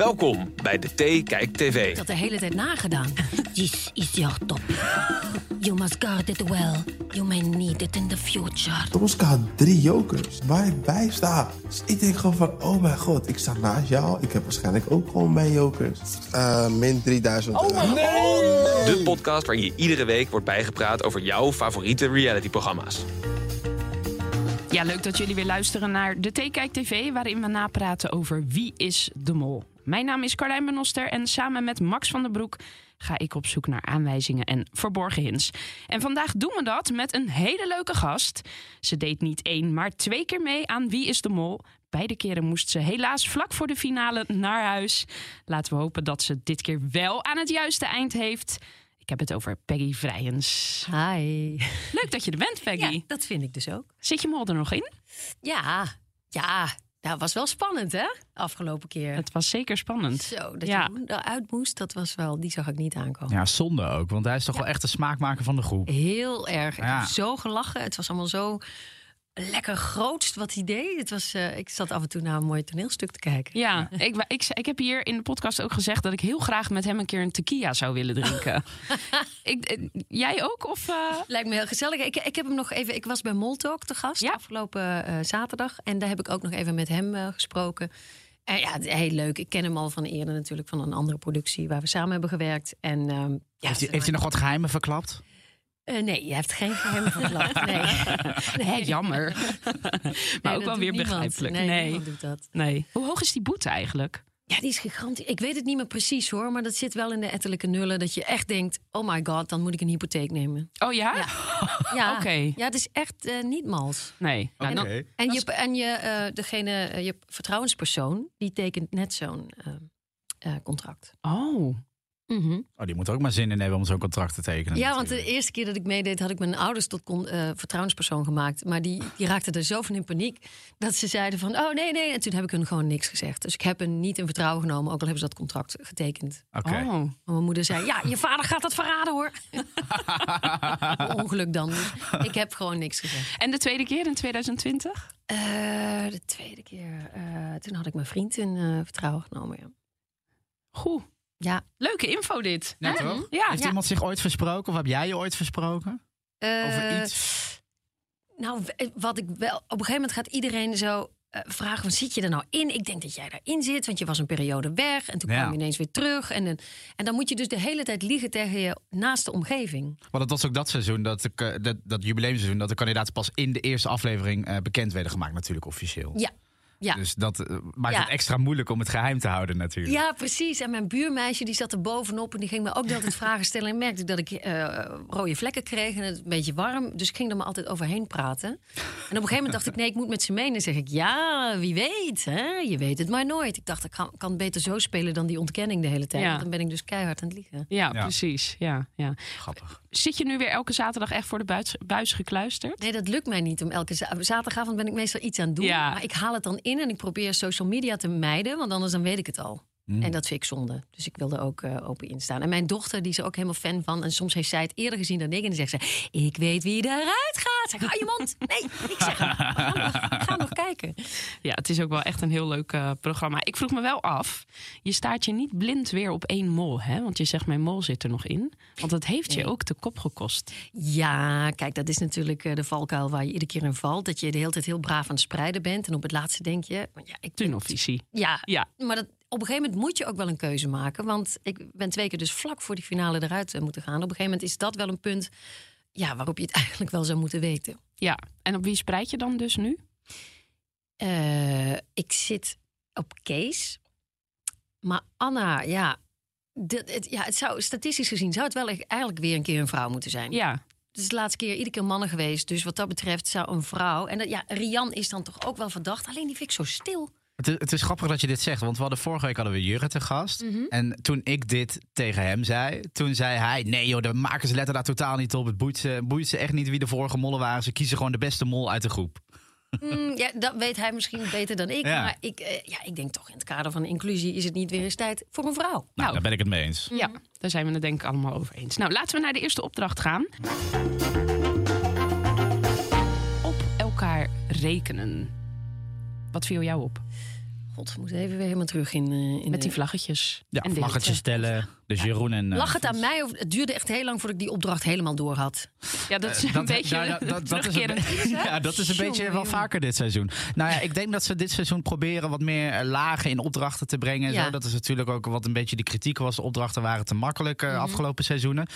Welkom bij de T Kijk TV. Ik had de hele tijd nagedaan. This is your topic. You must guard it well. You may need it in the future. Tomska had drie jokers waar ik bij sta. Dus ik denk gewoon van, oh mijn god, ik sta naast jou. Ik heb waarschijnlijk ook gewoon mijn jokers. Uh, min 3000 Oh, euro. De podcast waarin je iedere week wordt bijgepraat over jouw favoriete realityprogramma's. Ja, leuk dat jullie weer luisteren naar de Theekijk TV, waarin we napraten over wie is de mol. Mijn naam is Carlijn Benoster en samen met Max van den Broek ga ik op zoek naar aanwijzingen en verborgen hints. En vandaag doen we dat met een hele leuke gast. Ze deed niet één, maar twee keer mee aan Wie is de Mol. Beide keren moest ze helaas vlak voor de finale naar huis. Laten we hopen dat ze dit keer wel aan het juiste eind heeft. Ik heb het over Peggy Vrijens. Hi. Leuk dat je er bent, Peggy. Ja, dat vind ik dus ook. Zit je mol er nog in? Ja, ja. Dat was wel spannend, hè? Afgelopen keer. Het was zeker spannend. Zo, dat Ja. je eruit moest, dat was wel, die zag ik niet aankomen. Ja, zonde ook, want hij is toch wel echt de smaakmaker van de groep. Heel erg. Ik Ja. heb zo gelachen. Het was allemaal zo lekker grootst wat hij deed. Het was, eh, ik zat af en toe naar een mooi toneelstuk te kijken. Ja, Ik, ik, ik heb hier in de podcast ook gezegd dat ik heel graag met hem een keer een tequila zou willen drinken. ik, eh, jij ook? Of, eh? Lijkt me heel gezellig. Ik, ik heb hem nog even. Ik was bij Moltalk te gast Ja. afgelopen eh, zaterdag. En daar heb ik ook nog even met hem eh, gesproken. En ja, heel leuk. Ik ken hem al van eerder natuurlijk van een andere productie waar we samen hebben gewerkt. En ehm, ja, heeft, hij, zeg heeft hij nog wat geheimen verklapt? Eh, nee, je hebt geen geheim verklapt. Nee. Hè, jammer. maar ook wel weer niemand. begrijpelijk. Nee, Nee, doet dat. nee. Hoe hoog is die boete eigenlijk? Ja, die is gigantisch. Ik weet het niet meer precies hoor, maar dat zit wel in de ettelijke nullen. Dat je echt denkt: oh my god, dan moet ik een hypotheek nemen. Oh ja? Ja. Ja, Oké. ja het is echt eh, niet mals. Nee. Nou, dan- Oké. En je, en je, eh, degene, je vertrouwenspersoon, die tekent net zo'n contract. Oh. Mhm. Oh, die moet er ook maar zin in hebben om zo'n contract te tekenen. Ja, want de eerste keer dat ik meedeed, had ik mijn ouders tot eh, vertrouwenspersoon gemaakt. Maar die, die raakten er zo van in paniek dat ze zeiden van, oh nee, nee. En toen heb ik hun gewoon niks gezegd. Dus ik heb hen niet in vertrouwen genomen, ook al hebben ze dat contract getekend. Oké. Oh. Maar mijn moeder zei, ja, je vader gaat dat verraden hoor. Ongeluk dan. Dus ik heb gewoon niks gezegd. En de tweede keer in 2020? Eh, de tweede keer, eh, toen had ik mijn vriend in eh, vertrouwen genomen. Ja. Goed. Ja, Leuke info dit. Ja, toch? Ja. Heeft Ja. iemand zich ooit versproken? Of heb jij je ooit versproken? Over Eh, iets? Nou, w- wat ik wel. Op een gegeven moment gaat iedereen zo eh, vragen: van, zit je er nou in? Ik denk dat jij daarin zit, want je was een periode weg en toen Ja. kwam je ineens weer terug. En, dan- en dan moet je dus de hele tijd liegen tegen je naaste omgeving. Want het was ook dat seizoen, dat, eh, dat, dat jubileumseizoen, dat de kandidaten pas in de eerste aflevering eh, bekend werden gemaakt, natuurlijk officieel. Ja. Ja. Dus dat eh, maakt Ja. het extra moeilijk om het geheim te houden, natuurlijk. Ja, precies. En mijn buurmeisje die zat er bovenop en die ging me ook de hele tijd vragen stellen. En merkte ik dat ik eh, rode vlekken kreeg en het een beetje warm. Dus ik ging er maar altijd overheen praten. En op een gegeven moment dacht ik, nee, ik moet met ze mee. En dan zeg ik, ja, wie weet. Hè? Je weet het maar nooit. Ik dacht, ik kan, kan beter zo spelen dan die ontkenning de hele tijd. Ja. Want dan ben ik dus keihard aan het liegen. Ja, Ja. precies. Ja, ja. Grappig. Zit je nu weer elke zaterdag echt voor de buis, buis gekluisterd? Nee, dat lukt mij niet. Om elke za- zaterdagavond ben ik meestal iets aan het doen. Ja. Maar ik haal het dan in en ik probeer social media te mijden. Want anders dan weet ik het al. Mm. En dat vind ik zonde. Dus ik wil er ook eh, open in staan. En mijn dochter, die is er ook helemaal fan van. En soms heeft zij het eerder gezien dan ik. En dan zegt ze, ik weet wie eruit gaat. Zeg, hou je mond. Nee, ik zeg, we gaan nog, we gaan nog kijken. Ja, het is ook wel echt een heel leuk eh, programma. Ik vroeg me wel af, je staat je niet blind weer op één mol, hè? Want je zegt, mijn mol zit er nog in. Want dat heeft je ook de kop gekost. Ja, kijk, dat is natuurlijk eh, de valkuil waar je iedere keer in valt. Dat je de hele tijd heel braaf aan het spreiden bent. En op het laatste denk je... Ja, ik Tunnelvisie. Ja, Ja. maar dat, op een gegeven moment moet je ook wel een keuze maken. Want ik ben twee keer dus vlak voor die finale eruit eh, moeten gaan. Op een gegeven moment is dat wel een punt ja, waarop je het eigenlijk wel zou moeten weten. Ja, en op wie spreid je dan dus nu? Eh, ik zit op Kees. Maar Anna, ja, dit- het, ja, het zou statistisch gezien zou het wel eigenlijk weer een keer een vrouw moeten zijn. Ja, Het is de laatste keer iedere keer mannen geweest. Dus wat dat betreft zou een vrouw. En dat, ja, Rian is dan toch ook wel verdacht. Alleen die vind ik zo stil. Het is, het is grappig dat je dit zegt, want we hadden vorige week hadden we Jurre te gast. Mhm. En toen ik dit tegen hem zei, toen zei hij... nee joh, de makers letten daar totaal niet op. Het boeit ze, boeit ze echt niet wie de vorige mollen waren. Ze kiezen gewoon de beste mol uit de groep. Mm, ja, dat weet hij misschien beter dan ik. Ja. Maar ik, eh, ja, ik denk toch in het kader van inclusie is het niet weer eens tijd voor een vrouw. Nou, daar ben ik het mee eens. Ja, daar zijn we het denk ik allemaal over eens. Nou, laten we naar de eerste opdracht gaan. Op elkaar rekenen. Wat viel jou op? God, we moeten even weer helemaal terug in, eh, in Met die de- vlaggetjes. Ja, en vlaggetjes hitte. Dus Jeroen en... eh, Lag het aan mij of het duurde echt heel lang voordat ik die opdracht helemaal door had? Ja, dat is een Dat- beetje dat- dat- dat is een Ja, dat is een beetje wel vaker dit seizoen. Nou ja, ik denk dat ze dit seizoen proberen wat meer eh, lagen in opdrachten te brengen. en Ja. Zo. Dat is natuurlijk ook wat een beetje de kritiek was. De opdrachten waren te makkelijk eh, afgelopen seizoenen.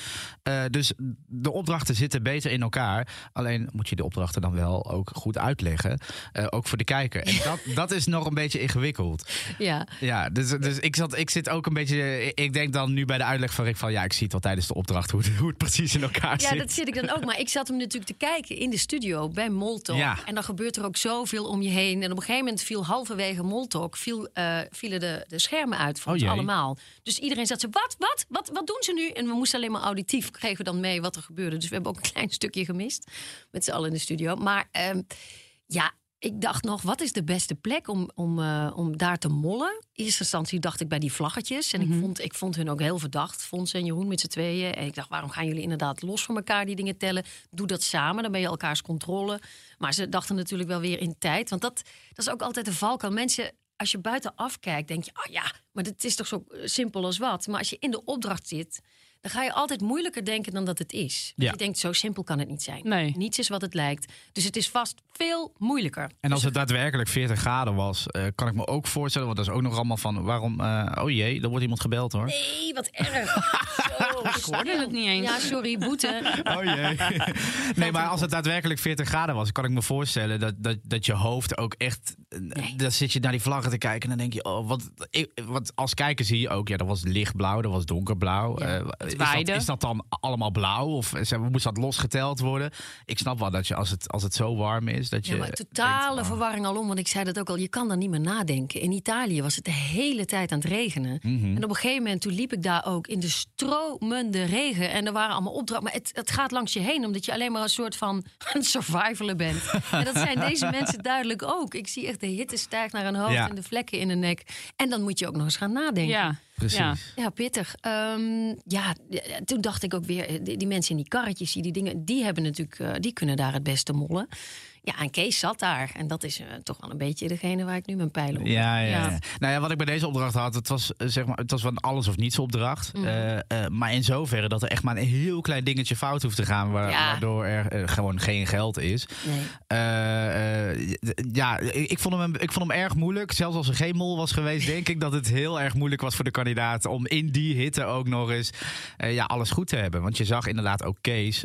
Eh, dus de opdrachten zitten beter in elkaar. Alleen moet je de opdrachten dan wel ook goed uitleggen. eh, ook voor de kijker. En dat, dat is nog een beetje ingewikkeld. Ja, Ja, dus, dus ik, zat, ik zit ook een beetje. Ik denk dan nu bij de uitleg van Rick van ja, ik zie het al tijdens de opdracht hoe het, hoe het precies in elkaar ja, zit. dat zit ik dan ook. Maar ik zat hem natuurlijk te kijken in de studio bij. Ja. En dan gebeurt er ook zoveel om je heen. En op een gegeven moment viel halverwege Moltalk... Viel, eh, vielen de, de schermen uit voor Oh ons allemaal. Dus iedereen zat zo, wat, wat, wat, wat doen ze nu? En we moesten alleen maar auditief kregen we dan mee wat er gebeurde. Dus we hebben ook een klein stukje gemist. Met z'n allen in de studio. Maar ehm, ja... Ik dacht nog, wat is de beste plek om, om, eh, om daar te mollen? In eerste instantie dacht ik bij die vlaggetjes. En ik, vond, ik vond hun ook heel verdacht. Fons en Jeroen met z'n tweeën. En ik dacht, waarom gaan jullie inderdaad los van elkaar die dingen tellen? Doe dat samen, dan ben je elkaars controle. Maar ze dachten natuurlijk wel weer in tijd. Want dat, dat is ook altijd de valkuil. Mensen, als je buitenaf kijkt, denk je... oh ja, maar het is toch zo simpel als wat. Maar als je in de opdracht zit... dan ga je altijd moeilijker denken dan dat het is. Ja. Je denkt, zo simpel kan het niet zijn. Nee. Niets is wat het lijkt. Dus het is vast veel moeilijker. En als het daadwerkelijk 40 graden was, eh, kan ik me ook voorstellen, want dat is ook nog allemaal van waarom. eh, oh jee, er wordt iemand gebeld hoor. Nee, wat erg. Zo, Ik hoorde het niet eens. Ja, sorry, boete. Oh jee. nee, maar als het daadwerkelijk 40 graden was, kan ik me voorstellen dat, dat, dat je hoofd ook echt. Eh, Dan zit je naar die vlaggen te kijken en dan denk je, oh, wat. Ik, wat als kijker zie je ook, ja, dat was lichtblauw, dat was donkerblauw. Ja, Eh, is, dat, is dat dan allemaal blauw of zeg, maar, moest dat losgeteld worden? Ik snap wel dat je als het, als het zo warm is, dat je. Ja, maar totale denkt, oh. verwarring alom, want ik zei dat ook al, je kan dan niet meer nadenken. In Italië was het de hele tijd aan het regenen. Mhm. En op een gegeven moment, toen liep ik daar ook in de stromende regen. En er waren allemaal opdrachten, maar het, het gaat langs je heen, omdat je alleen maar een soort van een survivaler bent. en dat zijn deze mensen duidelijk ook. Ik zie echt de hitte stijgt naar een hoofd Ja. en de vlekken in de nek. En dan moet je ook nog eens gaan nadenken. Ja, Precies. Ja. Ja, pittig. Ehm, ja, toen dacht ik ook weer, eh, die, die mensen in die karretjes, die, die dingen, die hebben natuurlijk, eh, die kunnen daar het beste mollen. Ja, en Kees zat daar. En dat is eh, toch wel een beetje degene waar ik nu mijn pijlen op. Ja, ja. Nou ja, wat ik bij deze opdracht had, het was eh, zeg maar, het was een alles of niets opdracht. Mhm. Eh, maar in zoverre dat er echt maar een heel klein dingetje fout hoeft te gaan, wa- Ja. waardoor er gewoon geen geld is. Nee. Ja, ik vond, hem, ik vond hem erg moeilijk. Zelfs als er geen mol was geweest, denk ik dat het heel erg moeilijk was voor de kandidaten om in die hitte ook nog eens ja, alles goed te hebben. Want je zag inderdaad ook Kees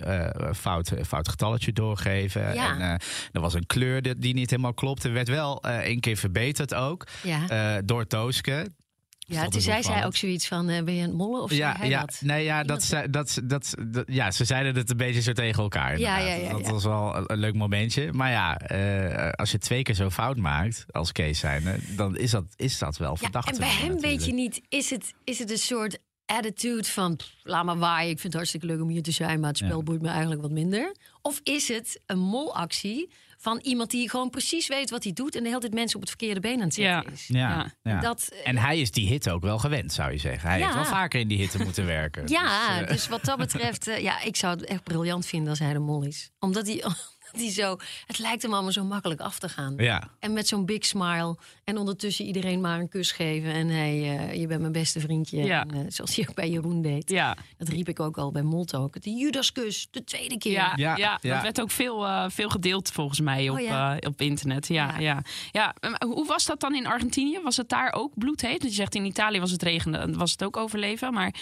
fout, fout getalletje doorgeven. Ja. En er was een kleur die, die niet helemaal klopte. Werd wel eh één keer verbeterd ook Ja, eh, door Tooske. ja toen zei zij ook zoiets van, eh, ben je aan het mollen of Ja, ja, dat? nee, ja, dat, zei- dat, dat, dat, ja, ze zeiden het een beetje zo tegen elkaar. Ja, ja, ja, dat ja. was wel een, een leuk momentje. Maar ja, eh, als je twee keer zo fout maakt als Kees zijnde, dan is dat, is dat wel Ja, verdacht. en bij hem weet je niet, is het, is het een soort attitude van, pff, laat maar waaien, ik vind het hartstikke leuk om hier te zijn, maar het spel boeit me eigenlijk wat minder. Of is het een molactie van iemand die gewoon precies weet wat hij doet en de hele tijd mensen op het verkeerde been aan het zetten Ja. is? Ja, Ja. Dat, eh, En hij is die hitte ook wel gewend, zou je zeggen. Hij Ja. heeft wel vaker in die hitte moeten werken. Ja, Dus, eh, dus wat dat betreft, eh, ja, ik zou het echt briljant vinden als hij de mol is. Omdat hij, hij zo, het lijkt hem allemaal zo makkelijk af te gaan. ja. En met zo'n big smile. En ondertussen iedereen maar een kus geven. En hey, eh, je bent mijn beste vriendje. Ja. En, eh, zoals hij ook bij Jeroen deed. Ja. Dat riep ik ook al bij Moltalk. De Judaskus, de tweede keer. Ja, ja, Ja, dat werd ook veel, eh, veel gedeeld volgens mij op, Oh, ja. eh, op internet. Ja, Ja. ja. Hoe was dat dan in Argentinië? Was het daar ook bloedheet? Want je zegt in Italië was het regenen, was het ook overleven. Maar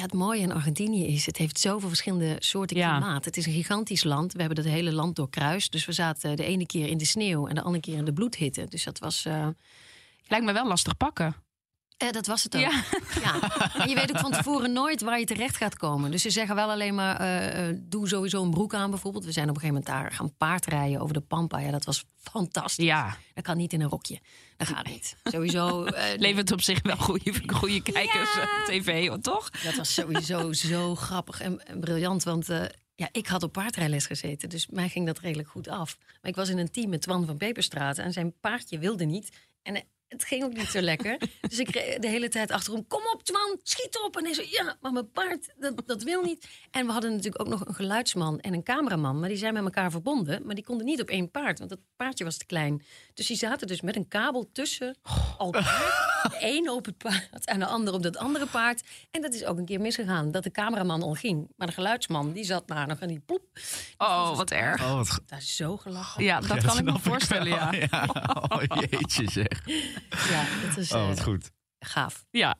Ja, het mooie in Argentinië is, het heeft zoveel verschillende soorten Ja. klimaat. Het is een gigantisch land. We hebben het hele land doorkruist. Dus we zaten de ene keer in de sneeuw en de andere keer in de bloedhitte. Dus dat was... eh, lijkt me wel lastig pakken. Eh, dat was het ook. Ja. Ja. En je weet ook van tevoren nooit waar je terecht gaat komen. Dus ze zeggen wel alleen maar, eh, eh, doe sowieso een broek aan bijvoorbeeld. We zijn op een gegeven moment daar gaan paardrijden over de Pampa. Ja, dat was fantastisch. Ja. Dat kan niet in een rokje. Dat gaat niet. Sowieso. eh, Levert op zich wel goede, goede kijkers Ja. op tv, toch? Dat was sowieso zo grappig en, en briljant. Want ja, ik had op paardrijles gezeten. Dus mij ging dat redelijk goed af. Maar ik was in een team met Twan van Peperstraten. En zijn paardje wilde niet. En het ging ook niet zo lekker. Dus ik reed de hele tijd achterom. Kom op, Twan, schiet op. En hij zo, ja, maar mijn paard, dat, dat wil niet. En we hadden natuurlijk ook nog een geluidsman en een cameraman. Maar die zijn met elkaar verbonden. Maar die konden niet op één paard. Want dat paardje was te klein. Dus die zaten dus met een kabel tussen elkaar. De een op het paard en de ander op dat andere paard. En dat is ook een keer misgegaan. Dat de cameraman al ging. Maar de geluidsman, die zat daar nog en die plop. Oh, wat erg. Oh, wat Daar is zo gelachen. Ja, dat kan ik me voorstellen, ja. Oh, jeetje zeg. Ja, dat is Oh, eh, wat goed. gaaf. Ja,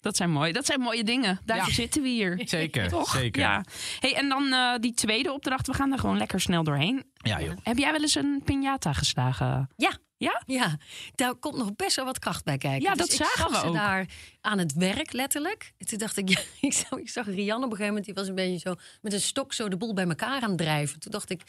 dat zijn mooi. Dat zijn mooie dingen. Daarvoor Ja. zitten we hier. Zeker, Toch? zeker. Ja. Hey, en dan eh, die tweede opdracht. We gaan daar gewoon lekker snel doorheen. Ja, joh. Heb jij wel eens een piñata geslagen? Ja. Ja? Ja, daar komt nog best wel wat kracht bij kijken. Ja, Dus dat ik zagen zag we ze ook. daar aan het werk, letterlijk. En toen dacht ik, ja, ik, zag, ik zag Rianne op een gegeven moment... die was een beetje zo met een stok zo de boel bij elkaar aan het drijven. Toen dacht ik,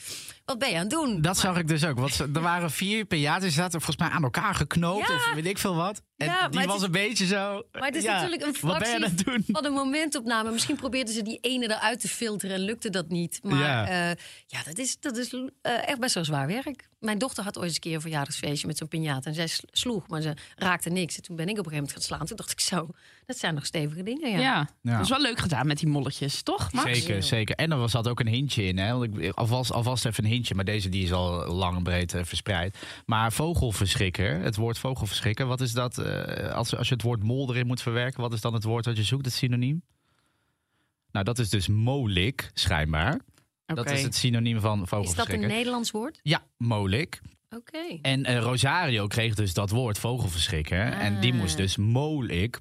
wat ben je aan het doen? Dat zag ik dus ook. Want er waren vier die zaten volgens mij aan elkaar geknoopt Ja. of weet ik veel wat. En Ja, die was is- een beetje zo. Maar het is ja, natuurlijk een Wat ben je aan fractie het doen? van een momentopname. Misschien probeerden ze die ene eruit te filteren en lukte dat niet. Maar Ja. ja, ja dat is, dat is eh, echt best wel zwaar werk. Mijn dochter had ooit eens een keer een verjaardagsfeestje met zo'n piñata. En zij sl- sloeg, maar ze raakte niks. En toen ben ik op een gegeven moment gaan slaan. Toen dacht ik zo, dat zijn nog stevige dingen. Ja. Ja. Ja. Dat is wel leuk gedaan met die molletjes, toch? Max? Zeker, zeker. En er zat ook een hintje in. Hè? Want ik, alvast, alvast even een hintje, maar deze die is al lang en breed eh, verspreid. Maar vogelverschrikker, het woord vogelverschrikker, wat is dat? eh, als, als je het woord mol erin moet verwerken, wat is dan het woord dat je zoekt, het synoniem? Nou, dat is dus molik, schijnbaar. Dat Oké. is het synoniem van Is dat een vogelverschrikker. Nederlands woord? Ja, molik. Oké. En eh, Rosario kreeg dus dat woord vogelverschrikker. En die moest dus mol, Ik.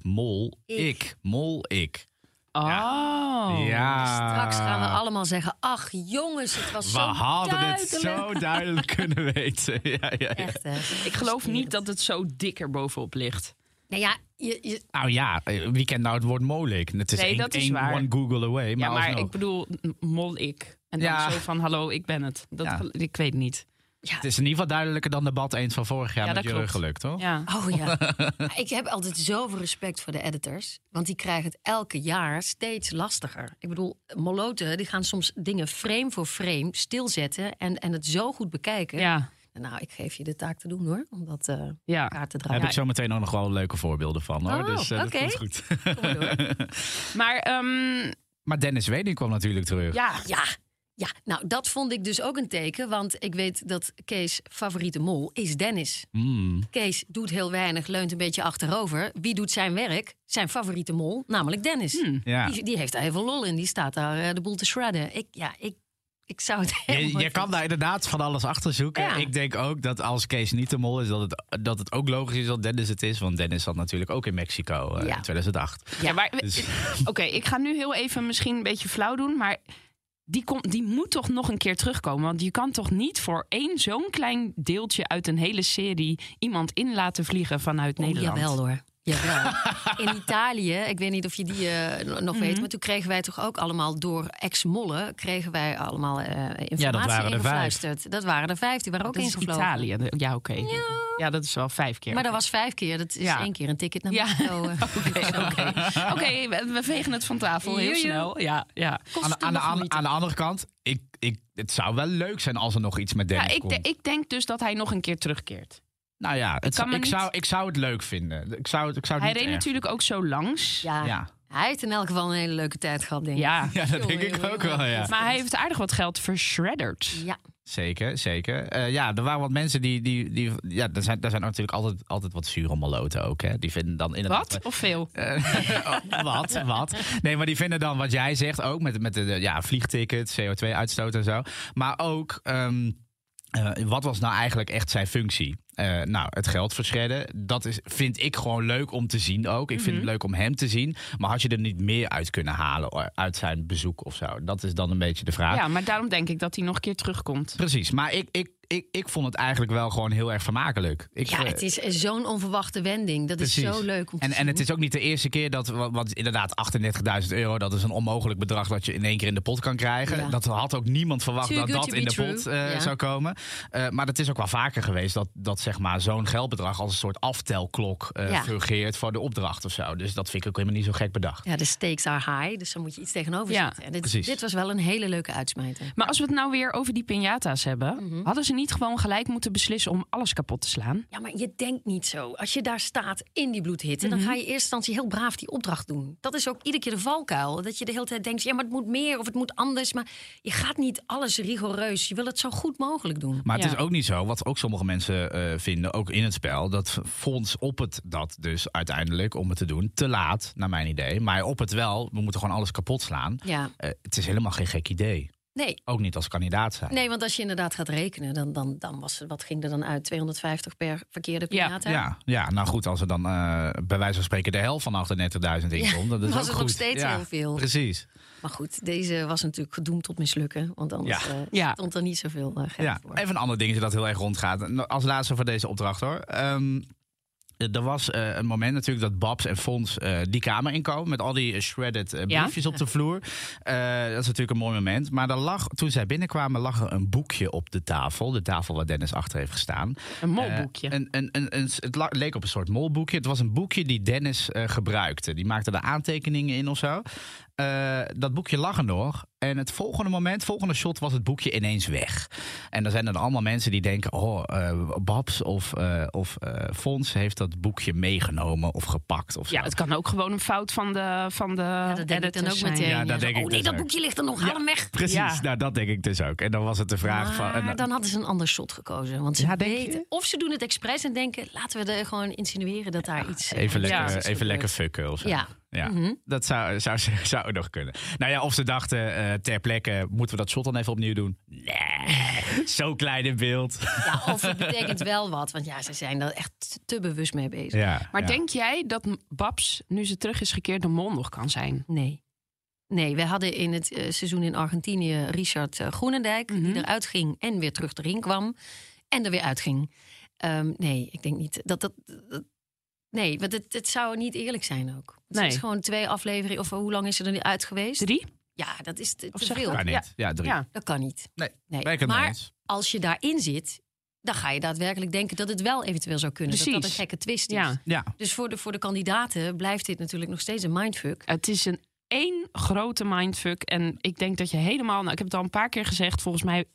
ik, mol, ik. Oh. Ja. Straks gaan we allemaal zeggen, ach jongens, het was We zo hadden duidelijk. het zo duidelijk kunnen weten. Ja, ja, ja. Echt, hè? Ik geloof niet dat het zo dikker bovenop ligt. Nou ja, je, je, Nou ja, eh, wie kent nou het woord molik? Het is Nee, één, dat is één waar. one Google away. Maar ja, maar alsnog. ik bedoel, mol ik. En dan Ja. zo van, hallo, ik ben het. Dat, Ja. Ik weet niet. Het is in ieder geval duidelijker dan de bad eens van vorig jaar Ja, met klopt. gelukt, toch? Ja. Oh ja. ik heb altijd zoveel respect voor de editors. Want die krijgen het elke jaar steeds lastiger. Ik bedoel, moloten die gaan soms dingen frame voor frame stilzetten. En, en het zo goed bekijken. Ja. Nou, ik geef je de taak te doen hoor. Om dat eh Ja. kaart te Daar draaien. heb ik zo meteen ook nog wel leuke voorbeelden van. Hoor. Oh, dus eh, dat oké. komt goed. Kom maar ehm, maar Dennis Weding kwam natuurlijk terug. ja, Ja, ja, nou dat vond ik dus ook een teken. Want ik weet dat Kees' favoriete mol is Dennis. Mm. Kees doet heel weinig, leunt een beetje achterover. Wie doet zijn werk? Zijn favoriete mol, namelijk Dennis. Ja. Die, die heeft daar heel veel lol in. Die staat daar eh, de boel te shredden. Ik, ja, ik, ik zou het helemaal Je, kan daar inderdaad van alles achter zoeken. Ja. Ik denk ook dat als Kees niet de mol is, dat het, dat het ook logisch is dat Dennis het is. Want Dennis zat natuurlijk ook in Mexico eh, Ja. in 2008. Ja, maar Dus- oké, ik ga nu heel even misschien een beetje flauw doen, maar die, die moet toch nog een keer terugkomen. Want je kan toch niet voor één zo'n klein deeltje uit een hele serie iemand in laten vliegen vanuit Oh, Nederland. jawel hoor. Jawel. In Italië, ik weet niet of je die eh, nog Mhm. weet, maar toen kregen wij toch ook allemaal door ex-mollen, kregen wij allemaal eh, informatie Ja, dat waren er ingefluisterd. Dat waren er vijf, die waren ook Dat is ingevlogen. Italië. Ja, oké. Ja. dat is wel vijf keer. Maar dat was vijf keer, dat is Ja. één keer een ticket naar Ja. Mexico. eh. Oké, we, we vegen het van tafel heel snel. Ja, ja. Aan, aan, de, aan, de andere kant, ik, ik, het zou wel leuk zijn als er nog iets met ja Dennis ik, komt. de- ik denk dus dat hij nog een keer terugkeert. Nou ja, het, ik, zou, ik zou het leuk vinden. Ik zou, het- ik zou het Hij niet reed erg natuurlijk ook zo langs. Ja, Ja. hij heeft in elk geval een hele leuke tijd gehad, denk ik. Ja. Ja, dat denk ik ook wel, ja. Maar hij heeft aardig wat geld verschredderd. Ja, Zeker, zeker. Eh, ja, er waren wat mensen die... die, die ja, er zijn, er zijn natuurlijk altijd, altijd wat zure maloten ook. Hè. Die vinden dan inderdaad... Wat? Of veel? Oh, wat, wat? Nee, maar die vinden dan wat jij zegt ook met, met de ja, vliegticket, CO2-uitstoot en zo. Maar ook, ehm, eh, wat was nou eigenlijk echt zijn functie? Eh, nou, het geld verschredden, dat is, vind ik gewoon leuk om te zien ook. Ik vind het leuk om hem te zien. Maar had je er niet meer uit kunnen halen eh, uit zijn bezoek of zo? Dat is dan een beetje de vraag. Ja, maar daarom denk ik dat hij nog een keer terugkomt. Precies, maar ik, ik, ik, ik vond het eigenlijk wel gewoon heel erg vermakelijk. Ik, Ja, het is zo'n onverwachte wending. Dat is zo leuk om te En, en het is ook niet de eerste keer dat, wat, wat inderdaad 38.000 euro, dat is een onmogelijk bedrag dat je in één keer in de pot kan krijgen. Ja. Dat had ook niemand verwacht Too dat dat in de pot eh, Ja. zou komen. Eh, maar het is ook wel vaker geweest dat, dat zeg maar, zo'n geldbedrag als een soort aftelklok eh, Ja. fungeert voor de opdracht of zo. Dus dat vind ik ook helemaal niet zo gek bedacht. Ja, de stakes are high, dus dan moet je iets tegenover Ja, zetten. En dit, precies. dit was wel een hele leuke uitsmijter. Maar als we het nou weer over die piñata's hebben, Mhm. hadden ze niet gewoon gelijk moeten beslissen om alles kapot te slaan? Ja, maar je denkt niet zo. Als je daar staat in die bloedhitte, Mhm. dan ga je in eerste instantie heel braaf die opdracht doen. Dat is ook iedere keer de valkuil. Dat je de hele tijd denkt, ja, maar het moet meer of het moet anders. Maar je gaat niet alles rigoureus. Je wil het zo goed mogelijk doen. Maar het Ja. is ook niet zo, wat ook sommige mensen eh, vinden, ook in het spel, dat Fonds op het dat dus uiteindelijk om het te doen, te laat, naar mijn idee. Maar op het wel, we moeten gewoon alles kapot slaan. Ja, Eh, het is helemaal geen gek idee. Nee. Ook niet als kandidaat zijn. Nee, want als je inderdaad gaat rekenen, dan, dan, dan was het- wat ging er dan uit? 250 per verkeerde Ja. piñata? Ja, ja, nou goed, als er dan eh, bij wijze van spreken de helft van 38.000 inkomt, dat is was ook het nog steeds Ja, heel veel. Precies. Maar goed, deze was natuurlijk gedoemd tot mislukken. Want anders Ja. eh, Ja. stond er niet zoveel eh, geld Ja, voor. even een ander dingetje dat heel erg rondgaat. Als laatste voor deze opdracht hoor. Ehm, er was eh, een moment natuurlijk dat Babs en Fons eh, die kamer inkomen met al die shredded eh, Ja. briefjes op de vloer. Eh, dat is natuurlijk een mooi moment. Maar er lag, toen zij binnenkwamen lag er een boekje op de tafel. De tafel waar Dennis achter heeft gestaan. Een molboekje. Eh, een, een, een, het leek op een soort molboekje. Het was een boekje die Dennis eh, gebruikte. Die maakte er aantekeningen in of zo. Eh, dat boekje lag er nog. En het volgende moment, volgende shot, was het boekje ineens weg. En dan zijn er allemaal mensen die denken: oh, eh, Babs of, eh of eh, Fons heeft dat boekje meegenomen of gepakt. Of zo. ja, het kan ook gewoon een fout van de, van de Ja, dat denk ik dan ook editors zijn. meteen. Ja, dat denk ik oh nee, dus dat ook. boekje ligt er nog, haal hem weg. Precies, Ja. nou dat denk ik dus ook. En dan was het de vraag van. En- dan hadden ze een ander shot gekozen. Want ze Ja, denk je? weten, of ze doen het expres en denken... laten we er gewoon insinueren dat daar iets... Even lekker, is even lekker fucken of zo. Ja. Ja, Mhm. dat zou, zou, zou nog kunnen. Nou ja, of ze dachten eh, ter plekke, moeten we dat shot dan even opnieuw doen? Nee, zo klein in beeld. Ja, of het betekent wel wat. Want ja, ze zijn daar echt te bewust mee bezig. Ja, Maar ja. denk jij dat Babs, nu ze terug is gekeerd, de mol nog kan zijn? Nee. Nee, we hadden in het eh, seizoen in Argentinië Richard eh, Groenendijk... Mhm. die eruit ging en weer terug erin kwam. En er weer uitging. Ehm, nee, ik denk niet dat dat... dat- nee, want het, het zou niet eerlijk zijn ook. Het Nee. is gewoon twee afleveringen... of hoe lang is er er nu uit geweest? Drie? Ja, dat is te, Of te zeg veel. dat? Kan niet. Ja, drie. Ja. Dat kan niet. Nee, Nee. maar eens. als je daarin zit, dan ga je daadwerkelijk denken dat het wel eventueel zou kunnen. Dat dat Precies. een gekke twist is. Ja. Ja, Dus voor de, voor de kandidaten blijft dit natuurlijk nog steeds een mindfuck. Het is een één grote mindfuck. En ik denk dat je helemaal... Nou, ik heb het al een paar keer gezegd. Volgens mij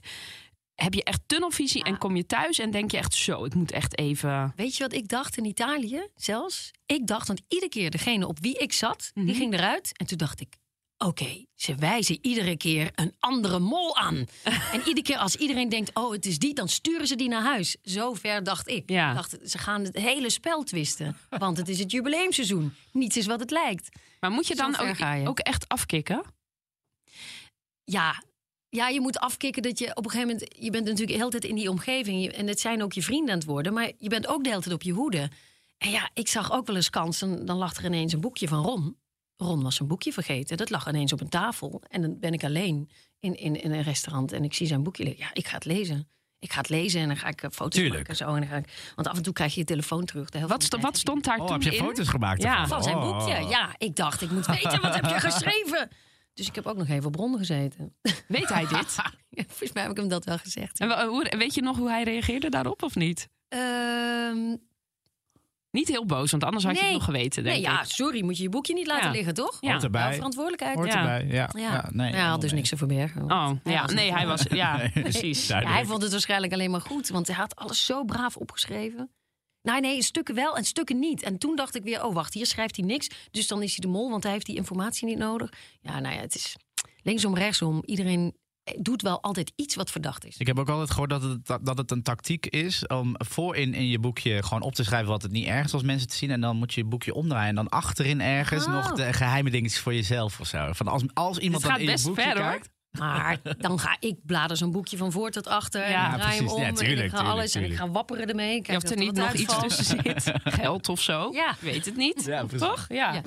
heb je echt tunnelvisie en kom je thuis en denk je echt zo, ik moet echt even... Weet je wat ik dacht in Italië zelfs? Ik dacht, want iedere keer degene op wie ik zat, die ging eruit. En toen dacht ik, oké, ze wijzen iedere keer een andere mol aan. en iedere keer als iedereen denkt, oh, het is die, dan sturen ze die naar huis. Zo ver dacht ik. Ja. Dacht, ze gaan het hele spel twisten. Want het is het jubileumseizoen. Niets is wat het lijkt. Maar moet je dan ook, je. ook echt afkicken? Ja, ja, je moet afkicken dat je op een gegeven moment... Je bent natuurlijk de hele tijd in die omgeving. En het zijn ook je vrienden aan het worden. Maar je bent ook de hele tijd op je hoede. En ja, ik zag ook wel eens kansen. Dan lag er ineens een boekje van Ron. Ron was zijn boekje vergeten. Dat lag ineens op een tafel. En dan ben ik alleen in, in, in een restaurant. En ik zie zijn boekje liggen. Ja, ik ga het lezen. Ik ga het lezen en dan ga ik eh, foto's Tuurlijk. maken. en Zo, en dan ga ik, want af en toe krijg je je telefoon terug. De Wat, wat stond daar Oh, toen heb je in? foto's gemaakt Ja. ervan? Van zijn Oh. boekje. Ja, ik dacht, ik moet weten, wat heb je geschreven? Dus ik heb ook nog even op bron gezeten. Weet hij dit? Ja, volgens mij heb ik hem dat wel gezegd. en hoe- weet je nog hoe hij reageerde daarop of niet? Ehm, Niet heel boos, want anders had je het nog geweten, denk nee, ja, ik. sorry, moet je je boekje niet laten Ja. liggen, toch? Ja. Hoort erbij. Verantwoordelijkheid. Hoort Ja. erbij, ja. Ja, ja. nee, hij had dus niks te verbergen. Oh, ja, nee, hij was... Ja, Nee. precies. Ja, hij vond het waarschijnlijk alleen maar goed, want hij had alles zo braaf opgeschreven. Nou, nee, stukken wel en stukken niet. En toen dacht ik weer, oh wacht, hier schrijft hij niks. Dus dan is hij de mol, want hij heeft die informatie niet nodig. Ja, nou ja, het is linksom, rechtsom. Iedereen doet wel altijd iets wat verdacht is. Ik heb ook altijd gehoord dat het, dat het een tactiek is om voorin in je boekje gewoon op te schrijven wat het niet erg is als mensen te zien. En dan moet je je boekje omdraaien. En dan achterin ergens Oh. nog de geheime dingetjes voor jezelf of zo. Van als, als iemand dan in je boekje ver, hoor. kijkt. Maar dan ga ik blader zo'n boekje van voor tot achter. Ja, en draai hem precies. om Ja, en ik ga tuurlijk, alles en ik ga wapperen ermee. Je Kijk of er niet nog iets tussen zit. Geld of zo. Ja. Ik weet het niet. Ja, precies. Toch? Ja. Ja.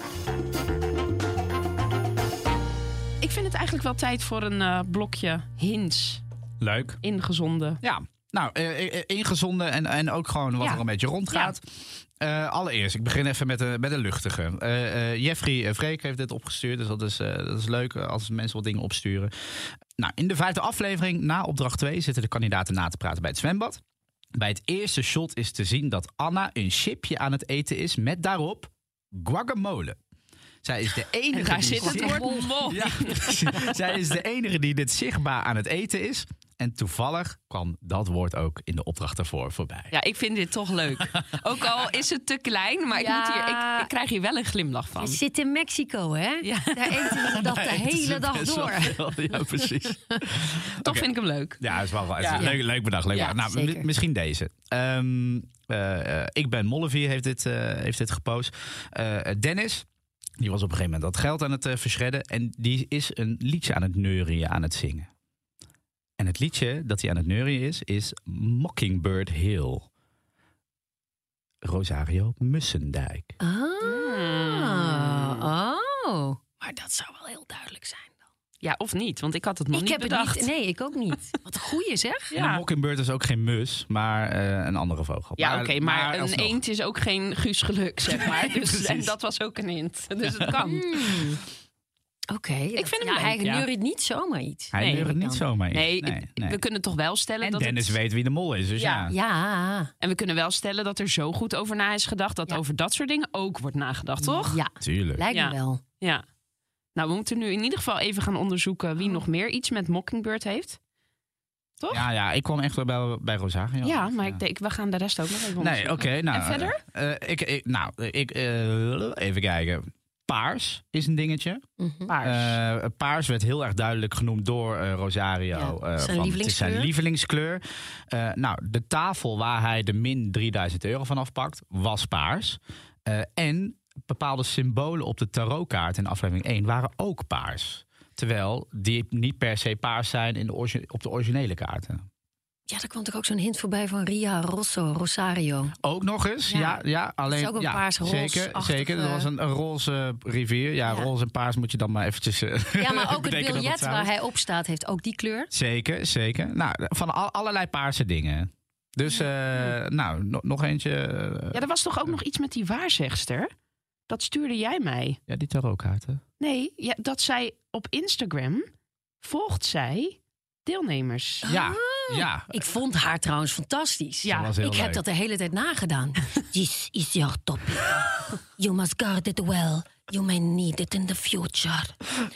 Ik vind het eigenlijk wel tijd voor een eh, blokje hints. Leuk. Ingezonden. Ja. nou, eh, eh, ingezonden en, en ook gewoon wat Ja. er een beetje rondgaat. Eh, allereerst, ik begin even met een, met een luchtige. Eh, eh, Jeffrey Vreek heeft dit opgestuurd, dus dat is, dat is leuk als mensen wat dingen opsturen. Nou, in de vijfde aflevering, na opdracht 2, zitten de kandidaten na te praten bij het zwembad. Bij het eerste shot is te zien dat Anna een chipje aan het eten is met daarop guacamole. Zij is de enige En daar die zit het woord. Ja. Zij is de enige die dit zichtbaar aan het eten is. En toevallig kwam dat woord ook in de opdracht daarvoor voorbij. Ja, ik vind dit toch leuk. Ook al is het te klein, maar ik, moet hier, ik, ik krijg hier wel een glimlach van. Je zit in Mexico, hè? Ja. Daar eten we dat de hele dag wel door. Ja, precies. Toch vind ik hem leuk. Ja, het is wel het is Ja. een leuk, leuk bedacht. Leuk Ja, bedacht. nou, misschien deze. Ehm, eh, eh, ik ben Mollevier heeft dit, eh, heeft dit gepost. Eh, Dennis, die was op een gegeven moment dat geld aan het verschredden. En die is een liedje aan het neurien, aan het zingen. En het liedje dat hij aan het neurien is, is Mockingbird Hill. Rosario Mussendijk. Ah, oh. Maar dat zou wel heel duidelijk zijn. dan. Ja, of niet, want ik had het nog Ik niet heb bedacht. het niet. Nee, ik ook niet. Wat een goeie zeg. Mockingbird is ook geen mus, maar eh, een andere vogel. Ja, oké, maar, een alsnog. eend is ook geen Guus Geluk, zeg maar. Nee, dus, en dat was ook een hint. Dus het kan. Hmm. Oké. Ik vind hem ja, Hij ja. neuriet niet zomaar iets. Hij Nee, niet zomaar in. Nee, nee, nee. we kunnen toch wel stellen En dat Dennis het... weet wie de mol is, dus ja. Ja. Ja. En we kunnen wel stellen dat er zo goed over na is gedacht... dat Ja. over dat soort dingen ook wordt nagedacht, toch? Ja, Tuurlijk. lijkt Ja. me wel. Ja. Nou, we moeten nu in ieder geval even gaan onderzoeken... wie nog meer iets met Mockingbird heeft. Toch? Ja, ja, ik kwam echt wel bij, bij Rosario. Ja, maar ik denk, we gaan de rest ook nog even Nee, oké. onderzoeken. nou, en verder? eh, eh, ik, ik, nou, ik, eh, even kijken. Paars is een dingetje. Mhm. Paars. Eh, paars werd heel erg duidelijk genoemd door eh, Rosario. Ja, eh, zijn van, het is zijn lievelingskleur. Eh, nou, de tafel waar hij de min 3000 euro van afpakt, was paars. Eh, en bepaalde symbolen op de tarotkaart in aflevering 1 waren ook paars. Terwijl die niet per se paars zijn in de op de originele kaarten. Ja, er kwam toch ook zo'n hint voorbij van Ria Rosso, Rosario. Ook nog eens, ja, Ja. ja, alleen is ook een ja, paars-roze zeker, achtige- zeker. Dat was een, een roze rivier. Ja, Ja. roze en paars moet je dan maar eventjes. eh, Ja, maar ook het biljet het waar hij op staat heeft ook die kleur. Zeker, zeker. Nou, van al- allerlei paarse dingen. Dus, eh, nou, no- nog eentje. eh, Ja, er was toch ook nog iets met die waarzegster? Dat stuurde jij mij. ja, die tarotkaarten. Nee, ja, dat zij op Instagram volgt zij deelnemers. Ja, ja. Ik vond haar trouwens fantastisch. Ja, ik heb dat de hele tijd nagedaan. This is your topic. You must guard it well. You may need it in the future.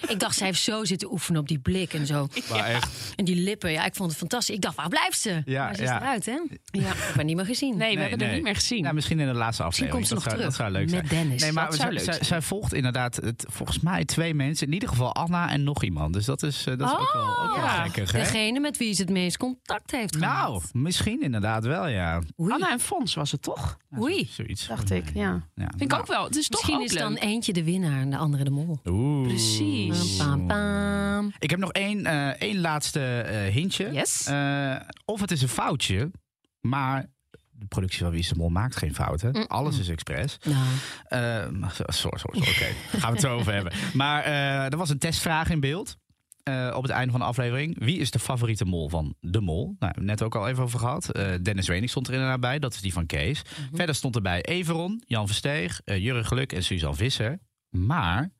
Ik dacht, zij heeft zo zitten oefenen op die blik en zo. Maar echt. En die lippen, ja, ik vond het fantastisch. Ik dacht, waar blijft ze? Ja, maar ze is ja. eruit, hè? Ja. Ik heb haar niet meer gezien. Nee, we hebben nee. er niet meer gezien. Ja, misschien in de laatste Misschien aflevering. komt ze dat nog zou, terug. Dat zou leuk Met zijn. Dennis. Nee, maar Dat zou zij, leuk zij, zijn. zij volgt inderdaad het, volgens mij twee mensen. In ieder geval Anna en nog iemand. Dus dat is, eh, dat is ook wel, ook wel ja. gekkig, hè? Degene met wie ze het meest contact heeft gehad. Nou, misschien inderdaad wel, ja. Oei. Anna en Fons was het toch? Oei. Zoiets. Dacht ik, ja. Ja. Vind ik Nou, ook wel. Het is toch Misschien ook is dan eentje de winnaar en de andere de mol. Oeh. Precies. Pam, pam. Ik heb nog één, eh, één laatste eh, hintje. Yes. Eh, of het is een foutje, maar de productie van Wie is de Mol maakt geen fouten. Alles is expres. Nou, Eh, sorry, sorry, sorry. Oké, daar gaan we het zo over hebben. Maar eh, er was een testvraag in beeld. Eh, op het einde van de aflevering. Wie is de favoriete mol van de mol? Nou, net ook al even over gehad. Eh, Dennis Wening stond er inderdaad bij. Dat is die van Kees. Verder stond erbij Everon, Jan Versteeg, eh Jurre Geluk en Suzanne Visser. Maar